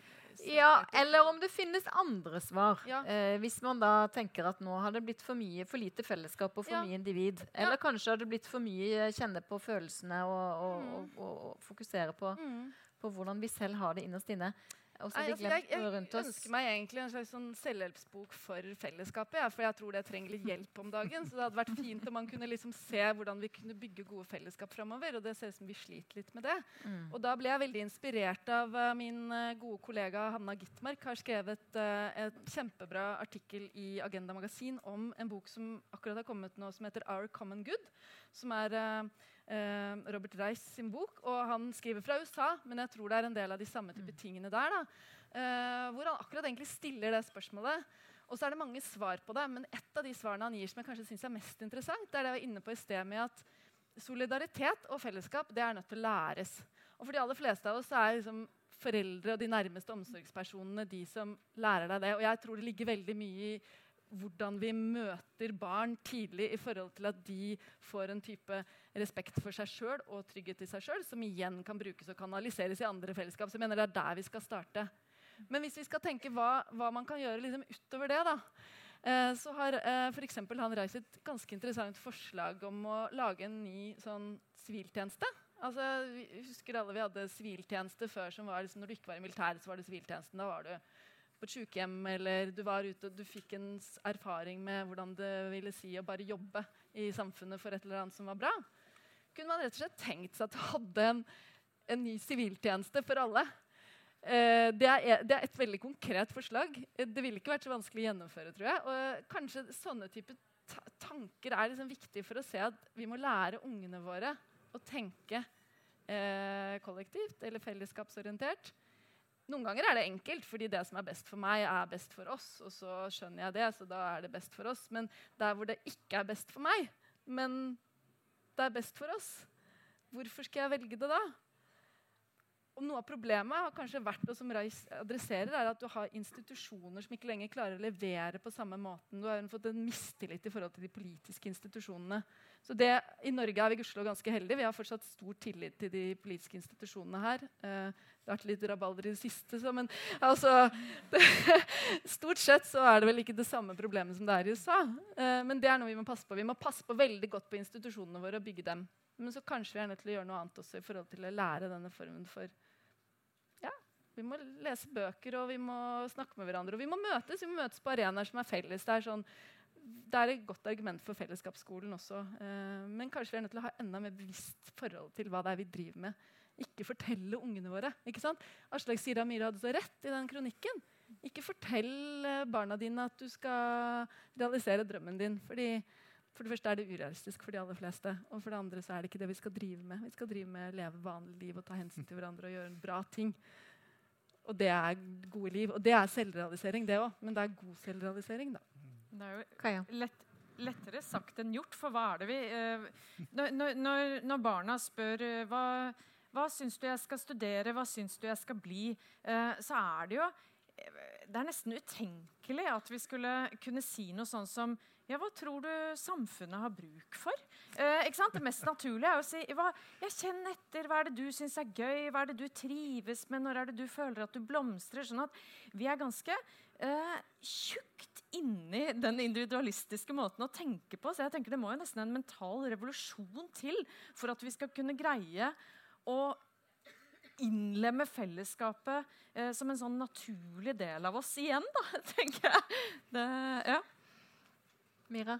ja, eller om det finnes andre svar. Ja. Eh, hvis man da tenker at nå har det blitt for, mye, for lite fellesskap og for ja. mye individ. Eller ja. kanskje har det blitt for mye kjenne på følelsene og, og, mm. og, og fokusere på, mm. på, hvordan vi selv har det innerst inne. Nei, altså, jeg, jeg ønsker meg egentlig en slags sånn selvhjelpsbok for fellesskapet. Ja, for jeg tror det trenger litt hjelp om dagen. Så det hadde vært fint om man kunne liksom se hvordan vi kunne bygge gode fellesskap framover. Og det ser ut som vi sliter litt med det. Mm. Og da ble jeg veldig inspirert av uh, min uh, gode kollega Hanna Gitmark. Har skrevet uh, et kjempebra artikkel i Agenda Magasin om en bok som akkurat har kommet nå, som heter Our Common Good. Som er eh, Robert Reiss sin bok. Og han skriver fra USA, men jeg tror det er en del av de samme type mm. tingene der. Da, eh, hvor han akkurat egentlig stiller det spørsmålet. Og så er det mange svar på det, men et av de svarene han gir som jeg kanskje synes er mest interessant, det er det jeg var inne på i sted med at solidaritet og fellesskap det er nødt til å læres. Og for de aller fleste av oss er liksom foreldre og de nærmeste omsorgspersonene de som lærer deg det. Og jeg tror det ligger veldig mye i hvordan vi møter barn tidlig i forhold til at de får en type respekt for seg sjøl og trygghet i seg sjøl, som igjen kan brukes og kanaliseres i andre fellesskap. Så jeg mener det er der vi skal starte. Men hvis vi skal tenke hva, hva man kan gjøre liksom utover det, da, eh, så har eh, f.eks. han reist et ganske interessant forslag om å lage en ny sånn siviltjeneste. Altså, vi husker alle vi hadde siviltjeneste før. som var liksom, Når du ikke var i militæret, så var det siviltjenesten. Da var du på et sykehjem, eller du var ute og du fikk en erfaring med hvordan det ville si å bare jobbe i samfunnet for et eller annet som var bra, kunne man rett og slett tenkt seg at du hadde en, en ny siviltjeneste for alle. Eh, det, er, det, er, et veldig konkret forslag. Det ville ikke vært så vanskelig å gjennomføre. tror jeg. Og kanskje sånne typer tanker er liksom viktig for å se at vi må lære ungene våre å tenke eh, kollektivt eller fellesskapsorientert Noen ganger er det enkelt, fordi det som er best for meg, er best for oss. Og så skjønner jeg det, så da er det best for oss. Men der hvor det ikke er best for meg, men det er best for oss, hvorfor skal jeg velge det da? Og noe av problemet har kanskje vært, og som Reis adresserer, er at du har institusjoner som ikke lenger klarer å levere på samme måten. Du har fått en mistillit i forhold til de politiske institusjonene. Så det, I Norge er vi gudskjelov ganske heldige. Vi har fortsatt stor tillit til de politiske institusjonene her. Eh, det har vært litt rabalder i det siste, så, men altså det, <laughs> Stort sett så er det vel ikke det samme problemet som det er i USA. Eh, men det er noe vi må passe på. Vi må passe på veldig godt på institusjonene våre og bygge dem. Men så kanskje vi er nødt til å gjøre noe annet også i forhold til å lære denne formen for vi må lese bøker, og vi må snakke med hverandre. Og vi må møtes vi må møtes på arenaer som er felles. Det er, sånn, det er et godt argument for fellesskapsskolen også. Eh, men kanskje vi er nødt til å ha enda mer bevisst forhold til hva det er vi driver med. Ikke fortelle ungene våre. ikke sant? Aslak Sira Myhre hadde så rett i den kronikken. Ikke fortell eh, barna dine at du skal realisere drømmen din. fordi for det første er det urealistisk for de aller fleste. Og for det andre så er det ikke det vi skal drive med. Vi skal drive med leve vanlig liv og ta hensyn til hverandre og gjøre en bra ting. Og det er gode liv. Og det er selvrealisering, det òg. Men det er god selvrealisering, da. Det er jo lett, lettere sagt enn gjort, for hva er det vi eh, når, når, når, barna spør eh, hva, hva syns du jeg skal studere, hva syns du jeg skal bli, eh, så er det jo eh, Det er nesten utenkelig at vi skulle kunne si noe sånn som ja, hva tror du samfunnet har bruk for? Eh, det mest naturlige er å si hva, jeg kjenner etter. Hva er det du syns er gøy? Hva er det du trives med? Når er det du føler at du blomstrer? Sånn at vi er ganske eh, tjukt inni den individualistiske måten å tenke på. Så jeg tenker det må jo nesten en mental revolusjon til for at vi skal kunne greie å innlemme fellesskapet eh, som en sånn naturlig del av oss igjen, da, <laughs> tenker jeg. Det, ja. Mira,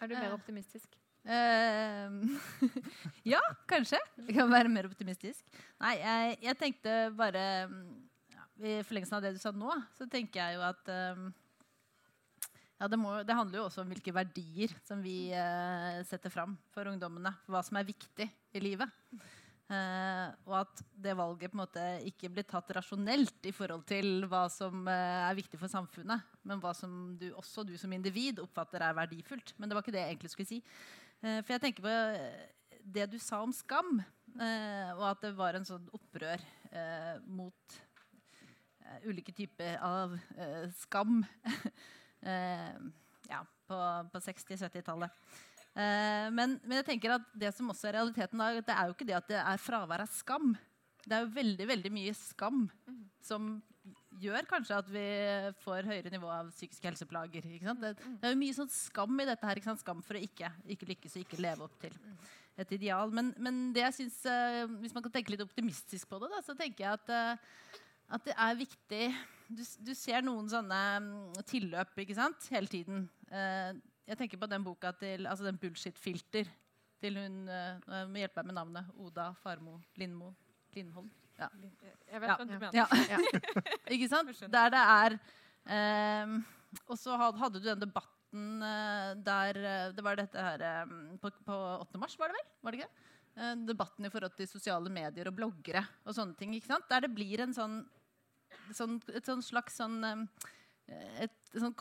er du mer eh, optimistisk? Uh, <laughs> ja, kanskje. Jeg kan være mer optimistisk. Nei, jeg, jeg tenkte bare ja, I forlengelsen av det du sa nå, så tenker jeg jo at um, ja, det, må, det, handler jo også om hvilke verdier som vi uh, setter fram for ungdommene. Hva som er viktig i livet. Uh, og at det valget på en måte ikke blir tatt rasjonelt i forhold til hva som uh, er viktig for samfunnet, men hva som du, også du som individ oppfatter er verdifullt. Men det var ikke det jeg egentlig skulle si. Uh, for jeg tenker på det du sa om skam, og at det var en sånn opprør mot ulike typer av skam <laughs> ja, på, på 60-70-tallet. Eh, men, men, jeg tenker at det som også er realiteten, da, det er jo ikke det at det er fravær av skam. Det er jo veldig veldig mye skam mm. som gjør kanskje at vi får høyere nivå av psykiske helseplager. Det, det, er jo mye sånn skam i dette her. Skam for å ikke, ikke, lykkes og ikke leve opp til et ideal. Men, men det jeg synes, uh, hvis man kan tenke litt optimistisk på det, da, så tenker jeg at, uh, at det er viktig du, du, ser noen sånne um, tilløp hele tiden. Jeg tenker på den boka til altså den Bullshit-filter til hun uh, må hjelpe meg med navnet. Oda Farmo Lindmo Lindholm. Ja. Jeg vet hva du mener. Ja. <laughs> Ikke sant? Der det er um, Og så hadde du den debatten uh, der uh, Det var dette her um, på, på, 8. mars, var det vel? Var det ikke? Uh, debatten i forhold til sosiale medier og bloggere og sånne ting. ikke sant? Der det blir en sånn, sånn et sånn slags sånn um, et, sånn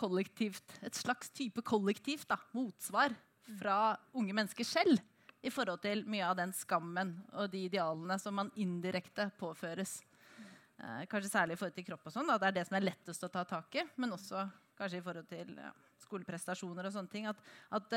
et slags type kollektivt da, motsvar fra unge mennesker selv i forhold til mye av den skammen og de idealene som man indirekte påføres. Eh, kanskje særlig i forhold til kropp og sånn. Det er det som er lettest å ta tak i. Men også kanskje i forhold til ja, skoleprestasjoner og sånne ting. At, at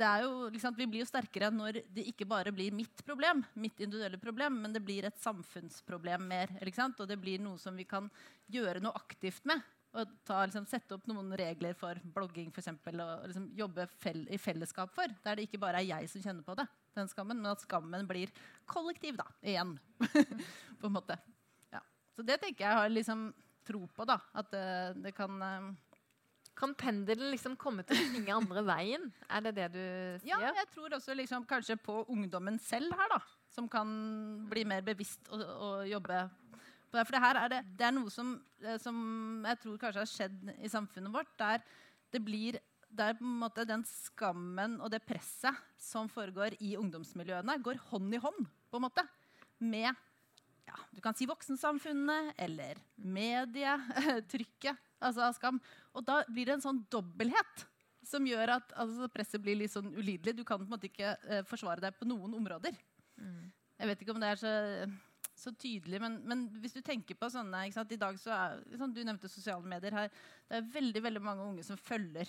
er jo, liksom, vi blir jo sterkere når det ikke bare blir mitt problem, mitt individuelle problem, men det blir et samfunnsproblem mer. Og det blir noe som vi kan gjøre noe aktivt med. Og ta, liksom, sette opp noen regler for blogging for eksempel, og liksom, jobbe fel i fellesskap for. Der det ikke bare er jeg som kjenner på det, den skammen, men at skammen blir kollektiv da, igjen. <laughs> på en måte. Ja. Så det tenker jeg har liksom tro på. da, At det, det kan um, kan pendelen liksom komme til å svinge andre veien? Er det det du sier? Ja, jeg tror også liksom, kanskje på ungdommen selv her, da. Som kan bli mer bevisst og, og jobbe for det her er, det, det er noe som, eh, som, jeg tror kanskje har skjedd i samfunnet vårt. Der det blir der på en måte den skammen og det presset som foregår i ungdomsmiljøene, går hånd i hånd på en måte, med ja, Du du kan si voksensamfunnet eller medietrykket <laughs> altså av skam. Og da blir det en sånn dobbelthet som gjør at altså, presset blir litt sånn ulidelig. Du kan på en måte ikke eh, forsvare deg på noen områder. Mm. Jeg vet ikke om det er så, så tydelig, men, men, hvis du tenker på sånne sant, I dag så er, sånn, Du nevnte sosiale medier her. Det er veldig, veldig mange unge som følger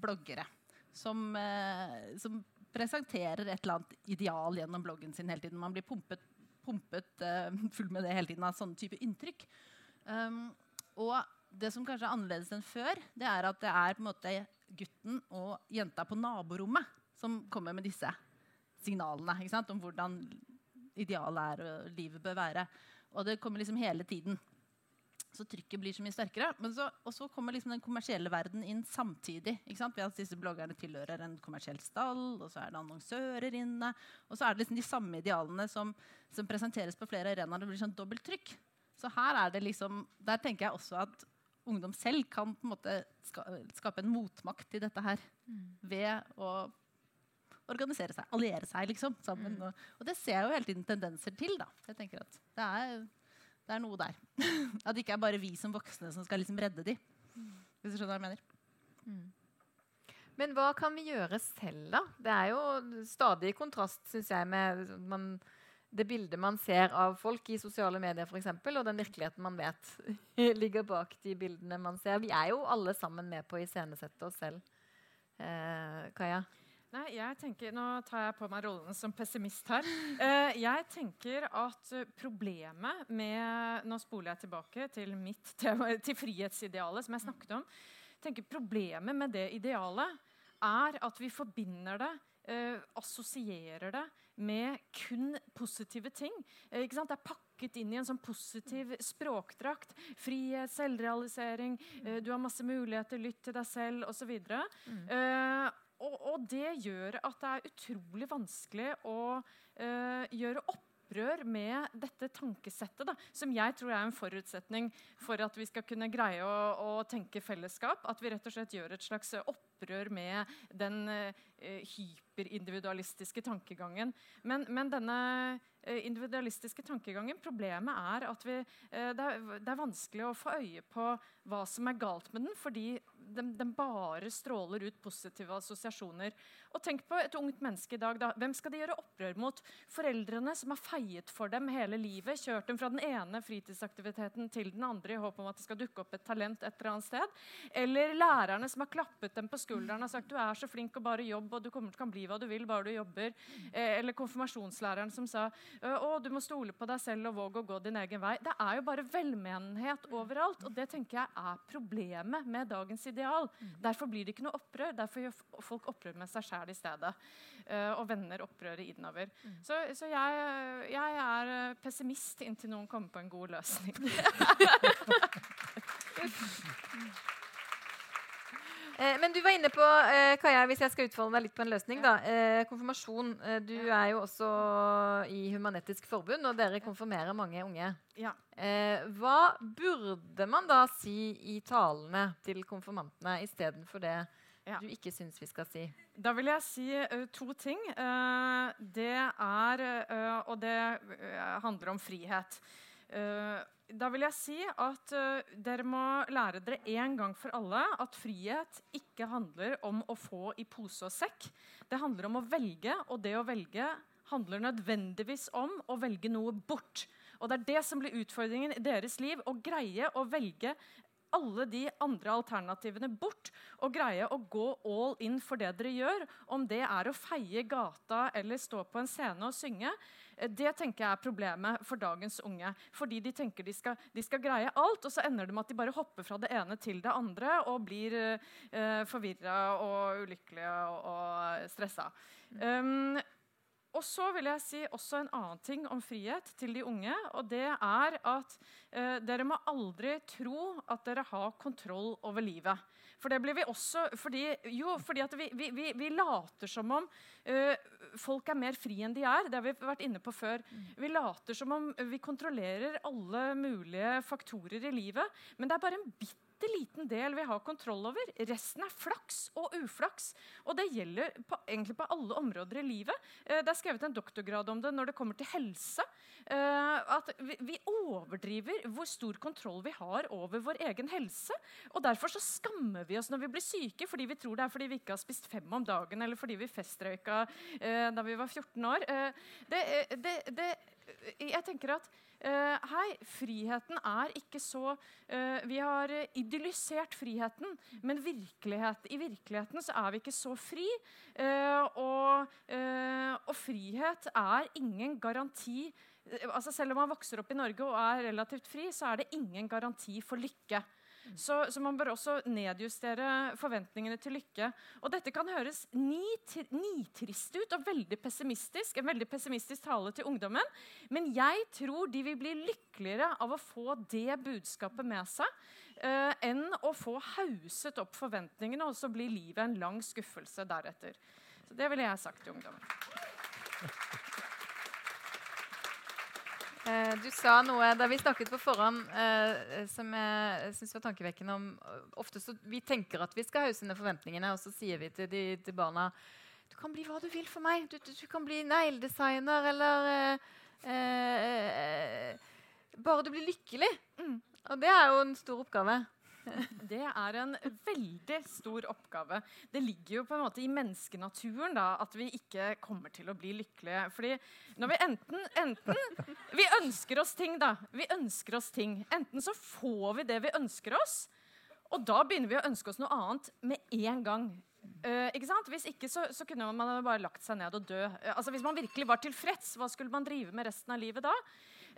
bloggere. Som, eh, som presenterer et eller annet ideal gjennom bloggen sin hele tiden. Man blir pumpet, pumpet eh, <laughs> full med det hele tiden av sånne type inntrykk. Um, og det som kanskje er annerledes enn før, det er at det er på en måte gutten og jenta på naborommet som kommer med disse signalene om hvordan idealet er og livet bør være. Og det kommer liksom hele tiden. Så trykket blir så mye sterkere. Men så, og så kommer liksom den kommersielle verden inn samtidig. Ved at disse bloggerne tilhører en kommersiell stall, og så er det annonsører inne. Og så er det liksom de samme idealene som, som presenteres på flere arenaer. Det blir sånn dobbelt trykk. Så her er det liksom, der tenker jeg også at ungdom selv kan på en måte skape en motmakt til dette her mm. ved å organisere seg, alliere seg liksom, sammen. Mm. Og, og, det ser jeg jo hele tiden tendenser til. da. Jeg tenker at det er, det er noe der. <laughs> at det ikke er bare vi som voksne som skal liksom redde de. Hvis du skjønner hva jeg mener. Mm. Men hva kan vi gjøre selv, da? Det er jo stadig kontrast, syns jeg, med man det bildet man ser av folk i sosiale medier, eksempel, og den virkeligheten man vet <laughs> ligger bak de bildene man ser. Vi er jo alle sammen med på å iscenesette oss selv. Eh, Kaja? Nei, jeg tenker, Nå tar jeg på meg rollen som pessimist her. Eh, jeg tenker at problemet med Nå spoler jeg tilbake til mitt tema, til frihetsidealet, som jeg snakket om. Jeg tenker Problemet med det idealet er at vi forbinder det eh, assosierer det med kun positive ting. Eh, det er pakket inn i en sånn positiv språkdrakt. Frihet, selvrealisering, eh, du har masse muligheter, lytt til deg selv osv. Mm. Eh, og, og, det gjør at det er utrolig vanskelig å uh, gjøre opprør med dette tankesettet, da, som jeg tror er en forutsetning for at vi skal kunne greie å, å tenke fellesskap. At vi rett og slett gjør et slags opprør med den uh, hyperindividualistiske tankegangen. Men, men denne uh, individualistiske tankegangen, problemet er at vi, det, er, det, er, vanskelig å få øye på hva som er galt med den, fordi den, den, bare stråler ut positive assosiasjoner. Og tenk på et ungt menneske i dag. Da. Hvem skal de gjøre opprør mot? Foreldrene som har feiet for dem hele livet, kjørt dem fra den ene fritidsaktiviteten til den andre i håp om at det skal dukke opp et talent et eller annet sted? Eller lærerne som har klappet dem på skulderen og sagt du er så flink og bare jobb, og du kommer, kan bli hva du vil bare du jobber. Eh, eller konfirmasjonslæreren som sa å, du må stole på deg selv og våge å gå din egen vei. Det er jo bare velmenenhet overalt, og det tenker jeg er problemet med dagens idé ideal. Derfor blir det ikke noe opprør. Derfor gjør folk opprør med seg sjæl i stedet. Uh, og vender opprøret innover. Mm. Så, så jeg, jeg, er eh, pessimist inntil noen kommer på en god løsning. <laughs> <laughs> Eh, men du var inne på eh, Kaja, hvis jeg skal utfordre deg litt på en løsning. da, eh, Konfirmasjon. Du er jo også i Human-Etisk Forbund, og dere konfirmerer mange unge. Ja. Hva burde man da si i talene til konfirmantene istedenfor det du ikke syns vi skal si? Da vil jeg si uh, to ting. Uh, det er uh, Og det handler om frihet. Da vil jeg si at uh, dere må lære dere en gang for alle at frihet ikke handler om å få i pose og sekk. Det handler om å velge, og det å velge handler nødvendigvis om å velge noe bort. Og det er det som blir utfordringen i deres liv. Å greie å velge alle de andre alternativene bort og greie å gå all in for det dere gjør. Om det er å feie gata eller stå på en scene og synge. Eh, det tenker jeg er problemet for dagens unge. Fordi de tenker de skal, de skal greie alt, og så ender det med at de bare hopper fra det ene til det andre og blir uh, forvirra og ulykkelige og, og stressa. Um, og så vil jeg si også en annen ting om frihet til de unge. og det er at eh, Dere må aldri tro at dere har kontroll over livet. For det blir vi også fordi, Jo, fordi at vi, vi, vi, vi later som om uh, folk er mer fri enn de er. Det har vi vært inne på før. Vi later som om vi kontrollerer alle mulige faktorer i livet. Men det er bare en bitte bitte liten del vi har kontroll over. Resten er flaks og uflaks. Og det gjelder på, egentlig på alle områder i livet. Eh, det er skrevet en doktorgrad om det når det kommer til helse. Eh, at vi, vi, overdriver hvor stor kontroll vi har over vår egen helse. Og derfor så skammer vi oss når vi blir syke, fordi vi tror det er fordi vi ikke har spist fem om dagen, eller fordi vi festrøyka eh, da vi var 14 år. Eh, det, eh, det, det, jeg tenker at hei, friheten er ikke så uh, Vi har idyllisert friheten, men virkelighet, i virkeligheten så er vi ikke så fri. Uh, og, og, frihet er ingen garanti altså Selv om man vokser opp i Norge og er relativt fri, så er det ingen garanti for lykke. Så, så, man bør også nedjustere forventningene til lykke. Og dette kan høres nitrist ut og veldig pessimistisk, en veldig pessimistisk tale til ungdommen. Men jeg tror de vil bli lykkeligere av å få det budskapet med seg uh, enn å få hauset opp forventningene, og så blir livet en lang skuffelse deretter. Så det ville jeg sagt til ungdommen. <laughs> Eh, du sa noe da vi snakket på forhånd eh, som jeg syns var tankevekkende. om ofte så, Vi tenker at vi skal hause ned forventningene, og så sier vi til, de, til barna du kan bli hva du vil for meg. Du, du, du kan bli negledesigner eller eh, eh Bare du blir lykkelig. Mm. Og det er jo en stor oppgave. Det er en veldig stor oppgave. Det ligger jo på en måte i menneskenaturen da, at vi ikke kommer til å bli lykkelige. Fordi når vi enten, enten Vi ønsker oss ting, da. Vi ønsker oss ting. Enten så får vi det vi ønsker oss, og da begynner vi å ønske oss noe annet med en gang. Uh, ikke sant? Hvis ikke så, så, kunne man bare lagt seg ned og dø. Uh, altså Hvis man virkelig var tilfreds, hva skulle man drive med resten av livet da?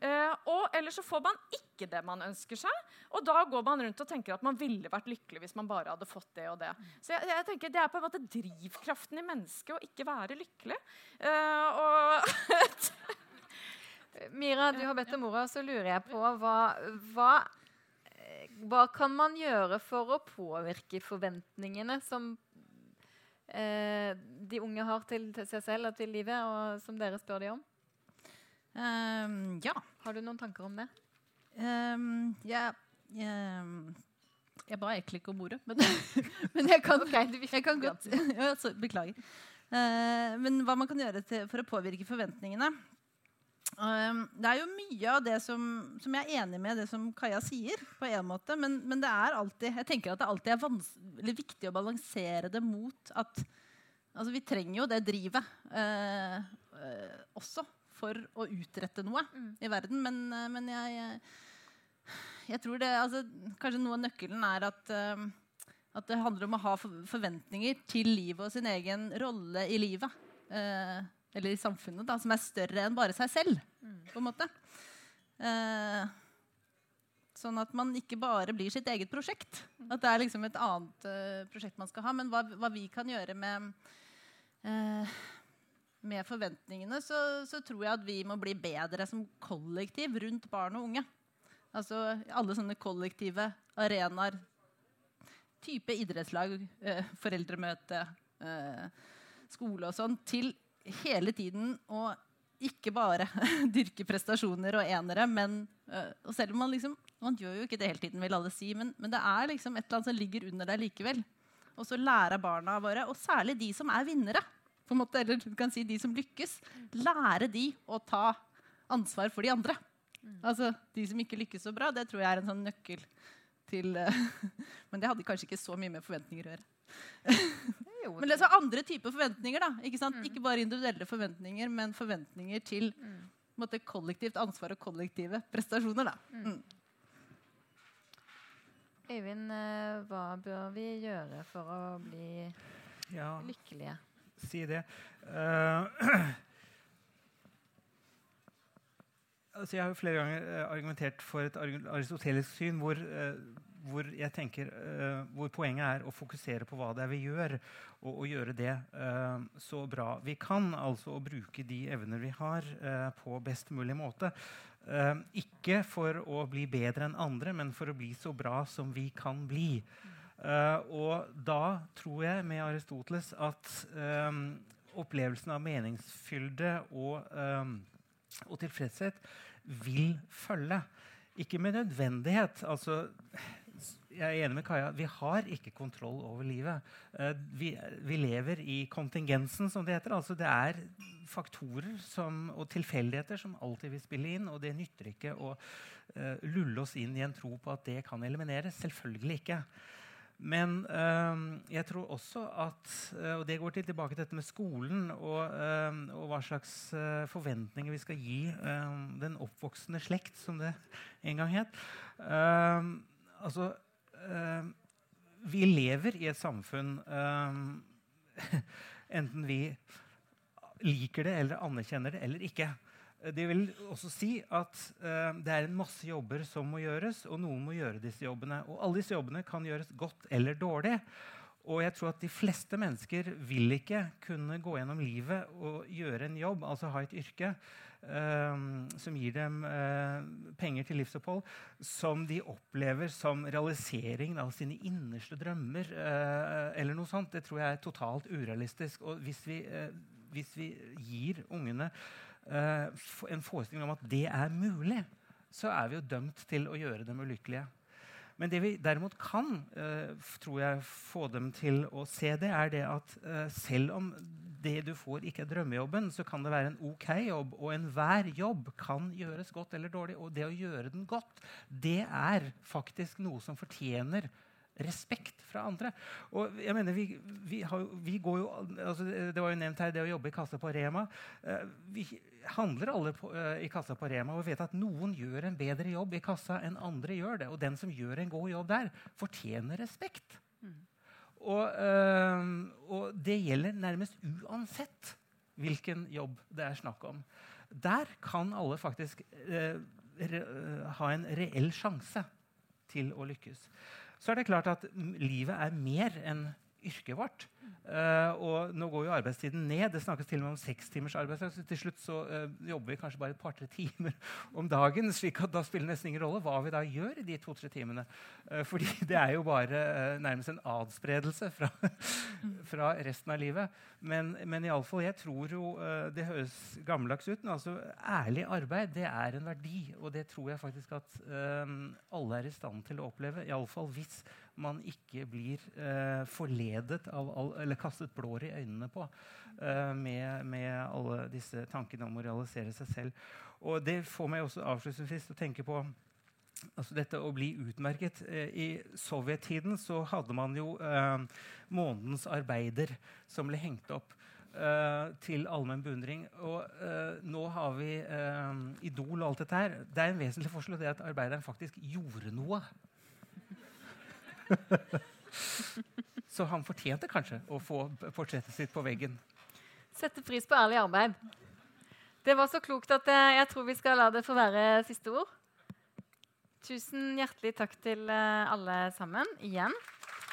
Uh, og ellers så får man ikke det man ønsker seg. Og da går man rundt og tenker at man ville vært lykkelig hvis man bare hadde fått det og det. Så jeg, jeg tenker Det er på en måte drivkraften i mennesket å ikke være lykkelig. Uh, og <laughs> Mira, du har bedt om ordet, så lurer jeg på hva, hva, hva kan man gjøre for å påvirke forventningene som eh, de unge har til, seg selv og til livet, og som dere spør dem om? Um, ja. Har du noen tanker om det? Um, jeg, um, jeg ba egentlig ikke om ordet, men, <laughs> men jeg kan, okay, jeg kan godt <laughs> ja, så, Beklager. Uh, men hva man kan gjøre til, for å påvirke forventningene Det er jo mye av det som, som, jeg er enig med det som Kaja sier, på en måte, men, men, det er alltid jeg tenker at det alltid er viktig å balansere det mot at altså, Vi trenger jo det drivet uh, uh, også for å utrette noe mm. i verden. Men, eh, men jeg, jeg, tror det altså, Kanskje noe av nøkkelen er at, uh, at det handler om å ha forventninger til livet og sin egen rolle i livet. Uh, eller i samfunnet, da, som er større enn bare seg selv. Mm. på en måte. Uh, sånn at man ikke bare blir sitt eget prosjekt. Mm. At det er liksom et annet prosjekt man skal ha. Men hva, hva vi kan gjøre med med forventningene, så, så, tror jeg at vi må bli bedre som kollektiv rundt barn og unge. Altså alle sånne kollektive arenaer. Type idrettslag, eh, foreldremøte, eh, skole og sånn. Til hele tiden å ikke bare <laughs> dyrke prestasjoner og enere, men eh, og selv om man liksom Man gjør jo ikke det hele tiden, vil alle si, men, men det er liksom et eller annet som ligger under deg likevel. Og så lære barna våre, og særlig de som er vinnere på en måte, eller du kan si de som lykkes, lære de å ta ansvar for de andre. Mm. Altså, De som ikke lykkes så bra, det tror jeg er en sånn nøkkel til uh, <laughs> Men det hadde kanskje ikke så mye med forventninger å gjøre. <laughs> men det er så andre typer forventninger. da, Ikke sant? Mm. Ikke bare individuelle forventninger, men forventninger til mm. måte, kollektivt ansvar og kollektive prestasjoner. da. Mm. mm. Øyvind, eh, hva bør vi gjøre for å bli ja. lykkelige? Si det. Uh, <clears throat> altså jeg har jo flere ganger uh, argumentert for et aristotelisk syn hvor, uh, hvor, tenker, hvor poenget er å fokusere på hva det er vi gjør, og, og gjøre det så bra vi kan. Altså å bruke de evner vi har, på best mulig måte. ikke for å bli bedre enn andre, men for å bli så bra som vi kan bli. Uh, og da tror jeg med Aristoteles at um, opplevelsen av meningsfylde og, um, og, tilfredshet vil følge. Ikke med nødvendighet. altså jeg er enig med Kaja. Vi har ikke kontroll over livet. Uh, vi, vi, lever i kontingensen, som det heter. Altså det er faktorer som, og tilfeldigheter som alltid vil spille inn. Og det nytter ikke å uh, lulle oss inn i en tro på at det kan elimineres. Selvfølgelig ikke. Men øh, jeg tror også at Og det går tilbake til dette med skolen og, øh, og hva slags forventninger vi skal gi den oppvoksende slekt, som det en gang het. altså Vi lever i et samfunn <laughs> enten vi liker det eller anerkjenner det eller ikke. Det vil også si at uh, det er en masse jobber som må gjøres, og noen må gjøre disse jobbene. Og alle disse jobbene kan gjøres godt eller dårlig. Og jeg tror at de fleste mennesker vil ikke kunne gå gjennom livet og gjøre en jobb, altså ha et yrke, uh, som gir dem uh, penger til livsopphold, som de opplever som realiseringen av sine innerste drømmer. eller noe sånt. Det tror jeg er totalt urealistisk. Og hvis vi, hvis vi gir ungene en forestilling om at det er mulig, så er vi jo dømt til å gjøre dem ulykkelige. Men det vi derimot kan uh, tror jeg, få dem til å se, det er det at uh, selv om det du får, ikke er drømmejobben, så kan det være en ok jobb. Og enhver jobb kan gjøres godt eller dårlig. Og det å gjøre den godt, det er faktisk noe som fortjener respekt fra andre. Og jeg mener, vi, vi, har, vi går jo, altså Det var jo nevnt her det å jobbe i kassa på Rema. Uh, vi handler alle på, uh, i kassa på Rema og vet at noen gjør en bedre jobb i kassa enn andre gjør det. Og den som gjør en god jobb der, fortjener respekt. Mm. Og, uh, og, det gjelder nærmest uansett hvilken jobb det er snakk om. Der kan alle faktisk ha en reell sjanse til å lykkes så er det klart at livet er mer enn yrket vårt. Uh, og nå går jo arbeidstiden ned. Det snakkes til og med om seks timers arbeidsdag. Så til slutt så uh, jobber vi kanskje bare et par-tre timer om dagen. slik at Da spiller nesten ingen rolle hva vi da gjør i de to-tre timene. Uh, fordi <laughs> det er jo bare nærmest en adspredelse fra, <laughs> fra, resten av livet. Men, men iallfall, jeg tror jo Det høres gammeldags ut, men altså, ærlig arbeid det er en verdi. Og det tror jeg faktisk at alle er i stand til å oppleve. Iallfall hvis man ikke blir uh, forledet av all, eller kastet blår i øynene på uh, med, med, alle disse tankene om å realisere seg selv. Og det får meg også avslutningsvis til å tenke på altså dette å bli utmerket. Uh, I sovjettiden så hadde man jo månedens arbeider som ble hengt opp. Uh, til allmenn beundring. Og uh, nå har vi uh, Idol og alt dette her. Det er en vesentlig forskjell, og det er at arbeideren faktisk gjorde noe. <laughs> Så han fortjente kanskje å få portrettet sitt på veggen. Sette pris på ærlig arbeid. Det var så klokt at eh, jeg tror vi skal la det få være siste ord. Tusen hjertelig takk til eh, alle sammen igjen.